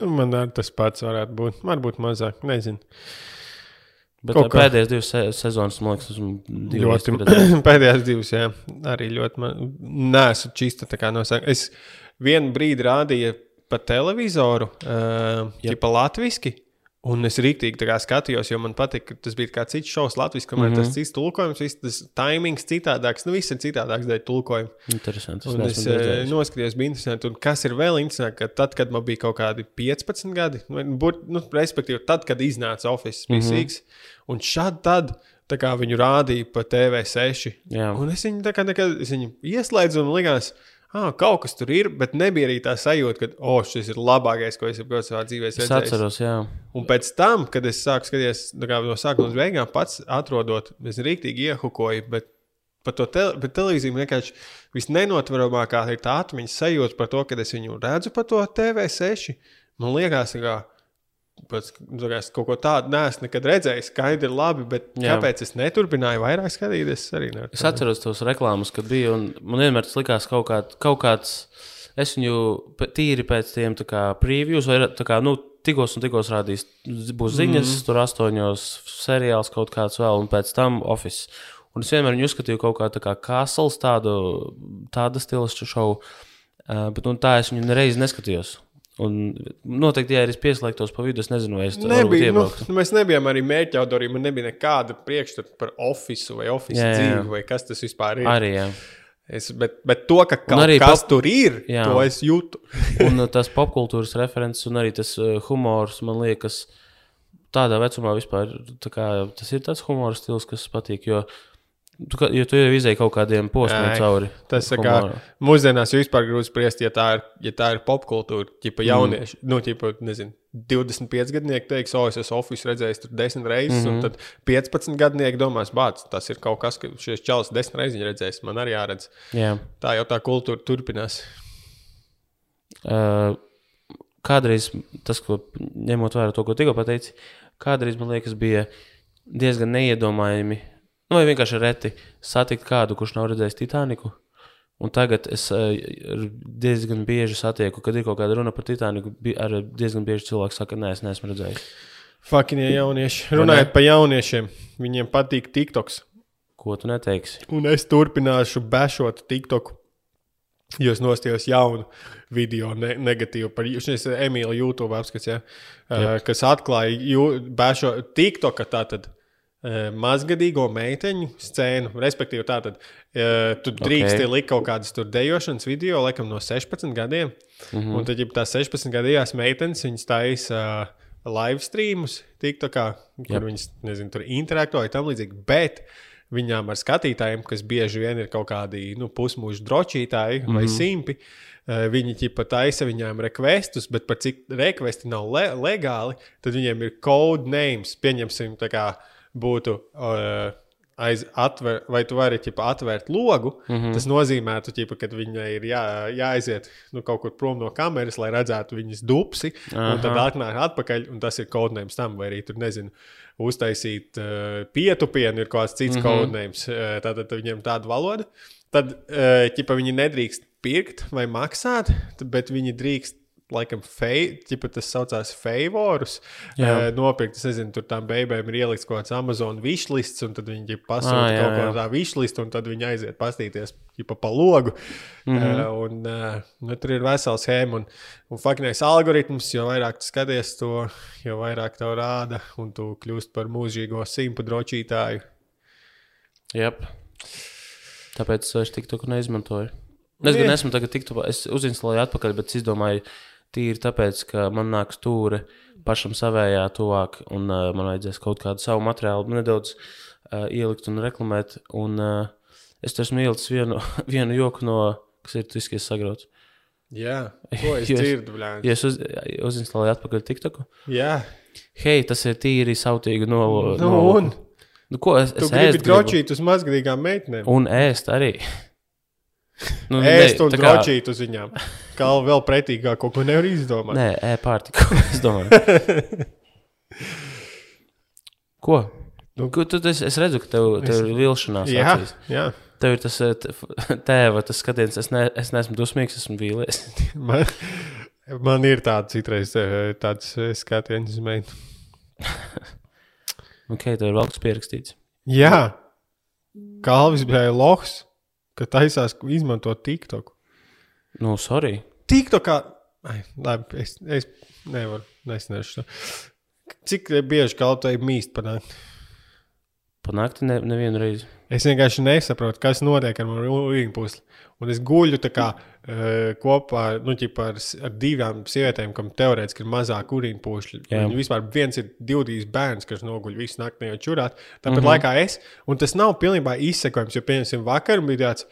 Nu, Man arī tas pats varētu būt. Varbūt mazāk, nezinu. Bet Kaut pēdējās divas se sezonas, man liekas, esmu Ļoti, pēdējās divas, jā, arī ļoti. Man, nesu čista tā kā nosaka. Es vienu brīdi rādīju pa televizoru, uh, Jep. ja pa latviešu. Un es rīktīgi skatījos, jo man patīk, ka tas bija kā cits šovs Latvijas, kamēr mm Mhm. -hmm. tas cits tulkojums, viss tas timings citādāks, nu viss ir citādāks dēļ tulkojuma. Interesanti. Un es noskatījos, bija interesanti. Un kas ir vēl interesanti, ka tad, kad man bija kaut kādi 15 gadi, būt, nu, respektīvi, tad, kad iznāca Office, bija mm Mhm. -hmm. sīgs, un šādi tad. Tā kā viņu rādīja pa TV6. Jā. Un es viņu kā, kā es viņu ieslēdzu un likās, ah, kaut kas tur ir, bet nebija arī tā sajūta, ka, oh, šis ir labākais, ko es jebkurā savā dzīvē esmu Es redzējis. atceros, jā. Un pēc tam, kad es sāku skatīties kā no sākuma līdz beigām, pats atrodot, es rīktīgi iehukoju, bet par to te, bet televīziju vienkārši visnenotveramākā ir tā atmiņas sajūta par to, kad es viņu redzu pa to TV6. Man liekas, ka pēc, es kaut ko tādu neesmu nekad redzējis, skaidri labi, bet Jā. Kāpēc es neturpināju vairāk skatīties, es. Es atceros tos reklāmas, kad bija. Man vienmēr tas likās kaut, kā, kaut kāds. Es viņu tīri pēc tiem kā, previews, vai tā kā, nu, tikos un tikos rādīs. Būs ziņas, mm. tur astoņos seriāls kaut kāds vēl, un pēc tam Office. Un es vienmēr viņu uzskatīju kaut kā, tā kā Castles, tādu, tāda stila šovu, uh, bet nu, tā es viņu nereiz neskatījos. Un noteikti, ja es pieslēgtos pa vidu, es nezinu, vai es tur Nebija, nu, mēs nebijām arī mērķa autori. Man nebija nekāda priekšstata par oficiālu vai oficiālu dzīvi, vai kas tas vispār ir. Arī, jā. Es, bet, bet to, ka kaut arī kas pop- tur ir, Jā. to es jūtu. Un uh, tas popkultūras referents un arī tas uh, humors, man liekas, tādā vecumā vispār tā kā, tas ir tas humora stils, kas patīk. Jo tu, jo tu jau izēji kaut kādiem posmiem Ai, cauri. Tas ir kā mūsdienās vispār grūti spriest, ja tā ir, ja tā ir popkultūra, tipa jaunieši. Mm. Nu, tipa, nezinu, 25 gadnieki teiks, o, es esmu oficiāli redzējis tur 10 reizes, mm -hmm. un tad 15 gadnieki domās, bāc, tas ir kaut kas, ka šis čels 10 reizes redzējis, man arī jāredz. Jā. Tā jau tā kultūra turpinās. Uh, kādreiz tas, ko ņemot vērā to, ko tikko pateici, kādreiz man liekas, bija diezgan neiedomājami, nu, vai vienkārši reti satikt kādu, kurš nav redzējis Titaniku. Un tagad es uh, diezgan bieži satieku, kad ir kaut kāda runa par Titaniku, ar diezgan bieži cilvēki saka, nē, es neesmu redzējis. Fakinie jaunieši. Vai ne? Runājot par jauniešiem, viņiem patīk TikToks. Ko tu neteiksi? Un es turpināšu bešot TikToku. Jo es nostājos jaunu video, ne, negatīvu par šis Emīļa YouTube apskats, ja, uh, kas atklāja bešo TikToka tātad. Uh, mazgadīgo meiteņu scēnu, respektīvi, tātad uh, tu drīksti Ok. okay. likt kaut kādas tur dejošanas video, laikam, no 16 gadiem. Mm Mhm. -hmm. Un tad, ja tās 16 gadījās meitenes, viņas taisa uh, live streamus, TikTokā, kur Jep. viņas, nezinu, tur interaktoja tam līdzīgi. Bet viņām ar skatītājiem, kas bieži vien ir kaut kādi nu, pusmūža drošītāji mm -hmm. vai simpi. eh, Viņi ķipa taisa viņām rekvestus, bet par cik rekvesti nav le legāli, tad viņiem ir code names. Pieņemsim, tā kā būtu uh, aiz atver, vai tu vari ķipa, atvērt logu. Mm -hmm. Tas nozīmē, ka viņai ir jā, jāaiziet nu, kaut kur prom no kameras, lai redzētu viņas dupsi, un tad atnāk atpakaļ, un tas ir code names tam, vai arī tur nezinu uztaisīt uh, pietupienu, ir kaut kāds cits mm -hmm. kodnējums. Uh, tad, tad viņiem tāda valoda. Tad uh, ķipa, viņi nedrīkst pirkt vai maksāt, bet viņi drīkst. Laikam, ķipa, tas saucās favorus. Jā. Uh, nopirkt, es nezinu, tur tām beigām ir ielikts kaut kāds Amazon wishlists, un tad viņi pasūta ah, kaut ko tādu wishlistu, un tad viņi aiziet pastīties ķipa, pa logu. Mm. -hmm. uh, un, uh, nu, tur ir vesela schēma, un, un faktiskais algoritms, jo vairāk tu skaties to, jo vairāk tev rāda, un tu kļūst par mūžīgo simpu drošītāju. Yep. Tāpēc es vairs TikToku neizmantoju. Es gan esmu tagad TikTokā, es uzinstalēju atpakaļ, bet es izdomāju, tīri tāpēc, ka man nāk stūre pašam savējā tuvāk, un uh, man vajadzēs kaut kādu savu materiālu nedaudz uh, ielikt un reklamēt. Un, uh, es esmu ielicis vienu, vienu joku no, kas ir tiskies sagrauts. Jā, ko es dzirdu, blēņ. Ja es uz, uzinstalēju atpakaļ TikToku, Jā, hei, tas ir tīri sautīgi no. nu, un nu, ko es, tu es gribi drošīt uz mazgadīgām meitenēm. Un ēst arī. Nu, Ēst un kā- drošīt uz viņām. Kā vēl pretīgāk, ko, ko nevar izdomāt. Nē, e-pārtika. Es domāju, ko? Nu. Ko tu, es, es redzu, ka tev, tev ir vilšanās. Jā, acīs. jā. Tev ir tas f- tēva tas skatiens, es, ne, es neesmu dusmīgs, esmu vīlies. Man, Man ir tāds citreiz tāds skatiens uz meitu. Ok, tev ir vēl kas pierakstīts. Jā, Kalvis bija lohs, ka taisās izmantot TikTok. Nu, sorry. TikTokā, ai, labi, es, es nevaru, nesnešu to. Cik bieži kaltai mīst panākt? Panākti ne, nevienu reizi. Es vienkārši nesaprotu, kas notiek ar manu urīnu pusli. Un es guļu tā kā uh, kopā nu, ķipa, ar, ar divām sievietēm, kam teorētiski ir mazāk urīnpušļi. Viņam vispār viens ir 20 bērns, kas noguļ visu naktī jau čurāt. Tāpat mm -hmm. laikā es, un tas nav pilnībā izsekojams, jo, piemēram, vakar bija tāds.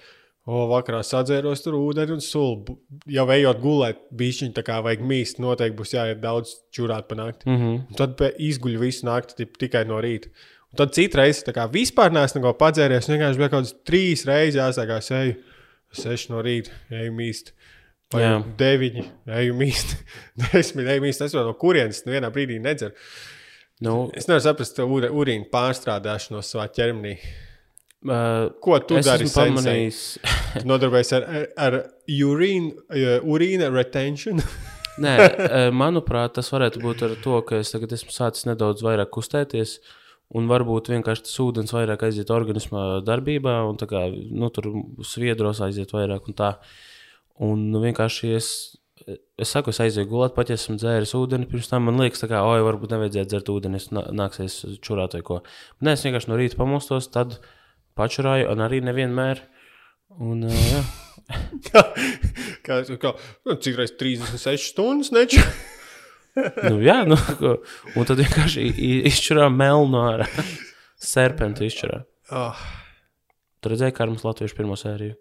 O, vakarā sadzēros tur ūdeni un sulu. Jau ejot gulēt, bija šī tā kā vajag mīst. Noteikti būs jāiet daudz čurāt pa nakti. Mm -hmm. Un tad izguļ visu nakti tikai no rīta. Un tad citreiz tā kā vispār neesmu padzēries. Vienkārši bija kaut kādas trīs reizes jāsākās ejot. 6 no rīta ejam īsti. Vai jā. deviņi, ejam īsti, desmit, ejam īsti. Es vēl no kurienes nu, vienā brīdī nedzeru. Nu, es nevaru saprast, kāda ir urīna pārstrādāšana no savā ķermenī. Uh, Ko tu dari? Es esmu pamanījis. tu nodarbojies ar, ar, ar urīnu, uh, urīna retention. Nē, manuprāt, tas varētu būt ar to, ka es tagad esmu sācis nedaudz vairāk kustēties. Uh, Un varbūt vienkārši tas ūdens vairāk aiziet organismā darbībā, un tā kā nu, tur sviedros aiziet vairāk. Un, tā. un vienkārši es, es saku, es aizēju gulēt, pat ja esmu dzēris ūdeni. Pirms tam man liekas, ka, oi, varbūt nevajadzētu dzert ūdeni, es nā- nāksies čurāt vai ko. Nē, es vienkārši no rīta pamostos, tad pačurāju, un arī nevienmēr. Un, uh, jā. kā, kā, kā, cik reizes 36 stundas neču. Nu, jā, nu, un tad vienkārši izšķirā melnu ārā. Serpentu izšķirā. Oh. Tur redzēja, kā ar mums Latviešu pirmo sēriju.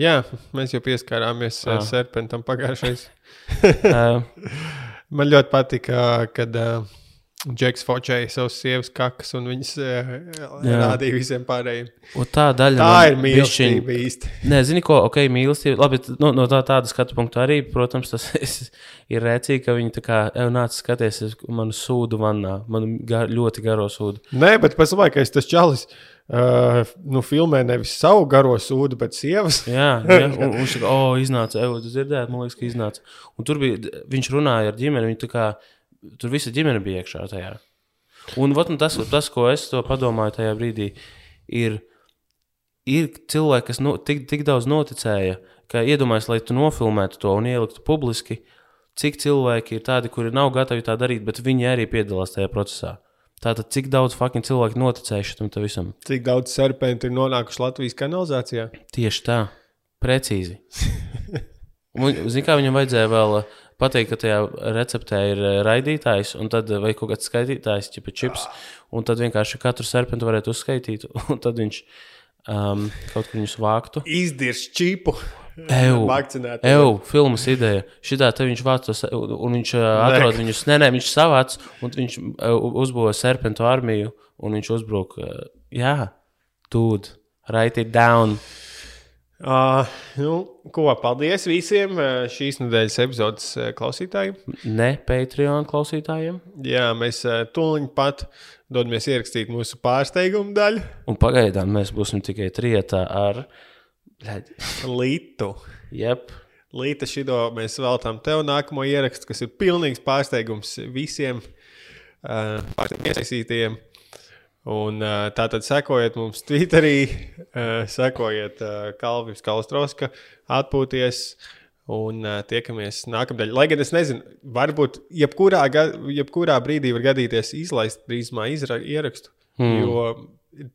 Jā, mēs jau pieskārāmies Ah. uh, serpentam pagājušajā. Uh, Man ļoti patika, kad uh, Džeks focēja savus sievas kakas un viņas uh, rādīja visiem pārējiem. un tā daļa Tā ir mīlestība īsti. Nē, zini, ko, ok, mīlestība. Labi, nu, no tā tāda skatu punkta arī, protams, tas es- ir rēcīgi, ka viņi tā kā, ej, nāc, skaties, uz manu sūdu vannā, manu gar, ļoti garo sūdu. Nē, bet pēc tam, kad es tas čalis uh, nu, filmē nevis savu garo sūdu, bet sievas. Jā, jā un, viņš saka, oh, iznāca, ej, tu dzirdēji, man liekas, ka iznāca. Un tur bija, viņš runāja ar ģimeni, viņi tā kā, tur visa ģimene bija iekšā tajā. Un, vat, un tas, tas, ko es to padomāju tajā brīdī, ir, ir cilvēki, kas no, tik, tik daudz noticēja, ka iedomājas, lai tu nofilmētu to un ieliktu publiski, cik cilvēki ir tādi, kuri nav gatavi tā darīt, bet viņi arī piedalās tajā procesā. Tātad, cik daudz fucking cilvēku noticēja te visam? Cik daudz serpentu ir nonākuši Latvijas kanalizācijā? Tieši tā, precīzi. Ziniet, kā viņam vajadzēja vēl uh, pateikt, ka tajā receptē ir uh, raidītājs, un tad uh, vai kaut kāds skaitītājs, čipa čips, un tad vienkārši katru serpentu varētu uzskaitīt, un tad viņš um, kaut kur viņus vāktu. Izdirst čipu. Vakcinēt. Eju, filmas ideja. Šitā te viņš vāc tos, un viņš uh, atrod viņus, nē, nē, viņš savāc, un viņš uh, uzbūvē serpentu armiju, un viņš uzbruk. Uh, jā, tūd, write it down. Uh, nu, ko, paldies visiem šīs nedēļas epizodes klausītājiem. Ne Patreon klausītājiem. Jā, mēs tūlīt pat dodamies ierakstīt mūsu pārsteigumu daļu. Un pagaidām mēs būsim tikai trijotā ar. Lītu. Jep, Līta šito mēs veltām tev nākamo ierakstu, kas ir pilnīgs pārsteigums visiem uh, iesaistītajiem. Un uh, tātad sekojiet mums Twitterī, sekojiet Kalvis Kalstroska, atpūties un uh, tiekamies nākamajā. Lai gan es nezinu, varbūt jebkurā, jebkurā brīdī var gadīties izlaist drīzumā izra, ierakstu. Hmm. Jo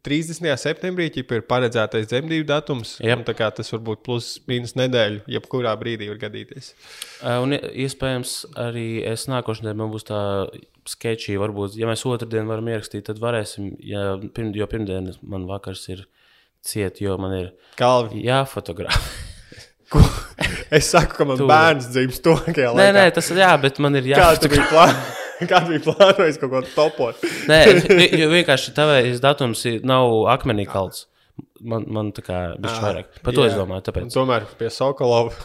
30. septembrī ir paredzētais dzemdību datums. Kā Tas var būt plus mīnus nedēļu, jebkurā brīdī var gadīties. Un ie- iespējams arī es nākošajā man būs tā sketčī. Varbūt, ja mēs otrdien varam ierakstīt, tad varēsim. Ja, pirm, jo pirmdien man vakars ir ciet, jo man ir Kalvi, jāfotografē. es saku, ka man Tu- bērns dzimst to, ka Nē, nē, tas ir jā, bet man ir Kā jāfotografē. biji plānojis? Kaut ko topot? Nē, jo vienkārši tavējais datums nav akmenī kalts. Man, man tā kā bija vairāk. Par to es jā. domāju. Un Tāpēc. tomēr pie Sokolova.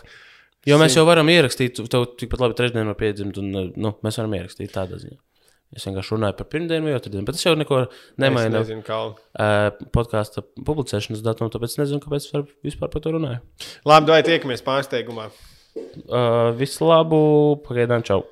Jo mēs jau varam ierakstīt, tev tikpat labi trešdien var piedzimt, un nu, mēs varam ierakstīt tādā ziņā. Es vienkārši runāju par pirmdienu vai otrdienu, bet tas jau neko Es nemaina nezinu, kā. uh, podkāstu publicēšanas datumu, tāpēc nezinu, kāpēc es vispār par to runāju. Labi, vai tiekamies pārsteigumā? Uh, visu labu, pagaidām, čau!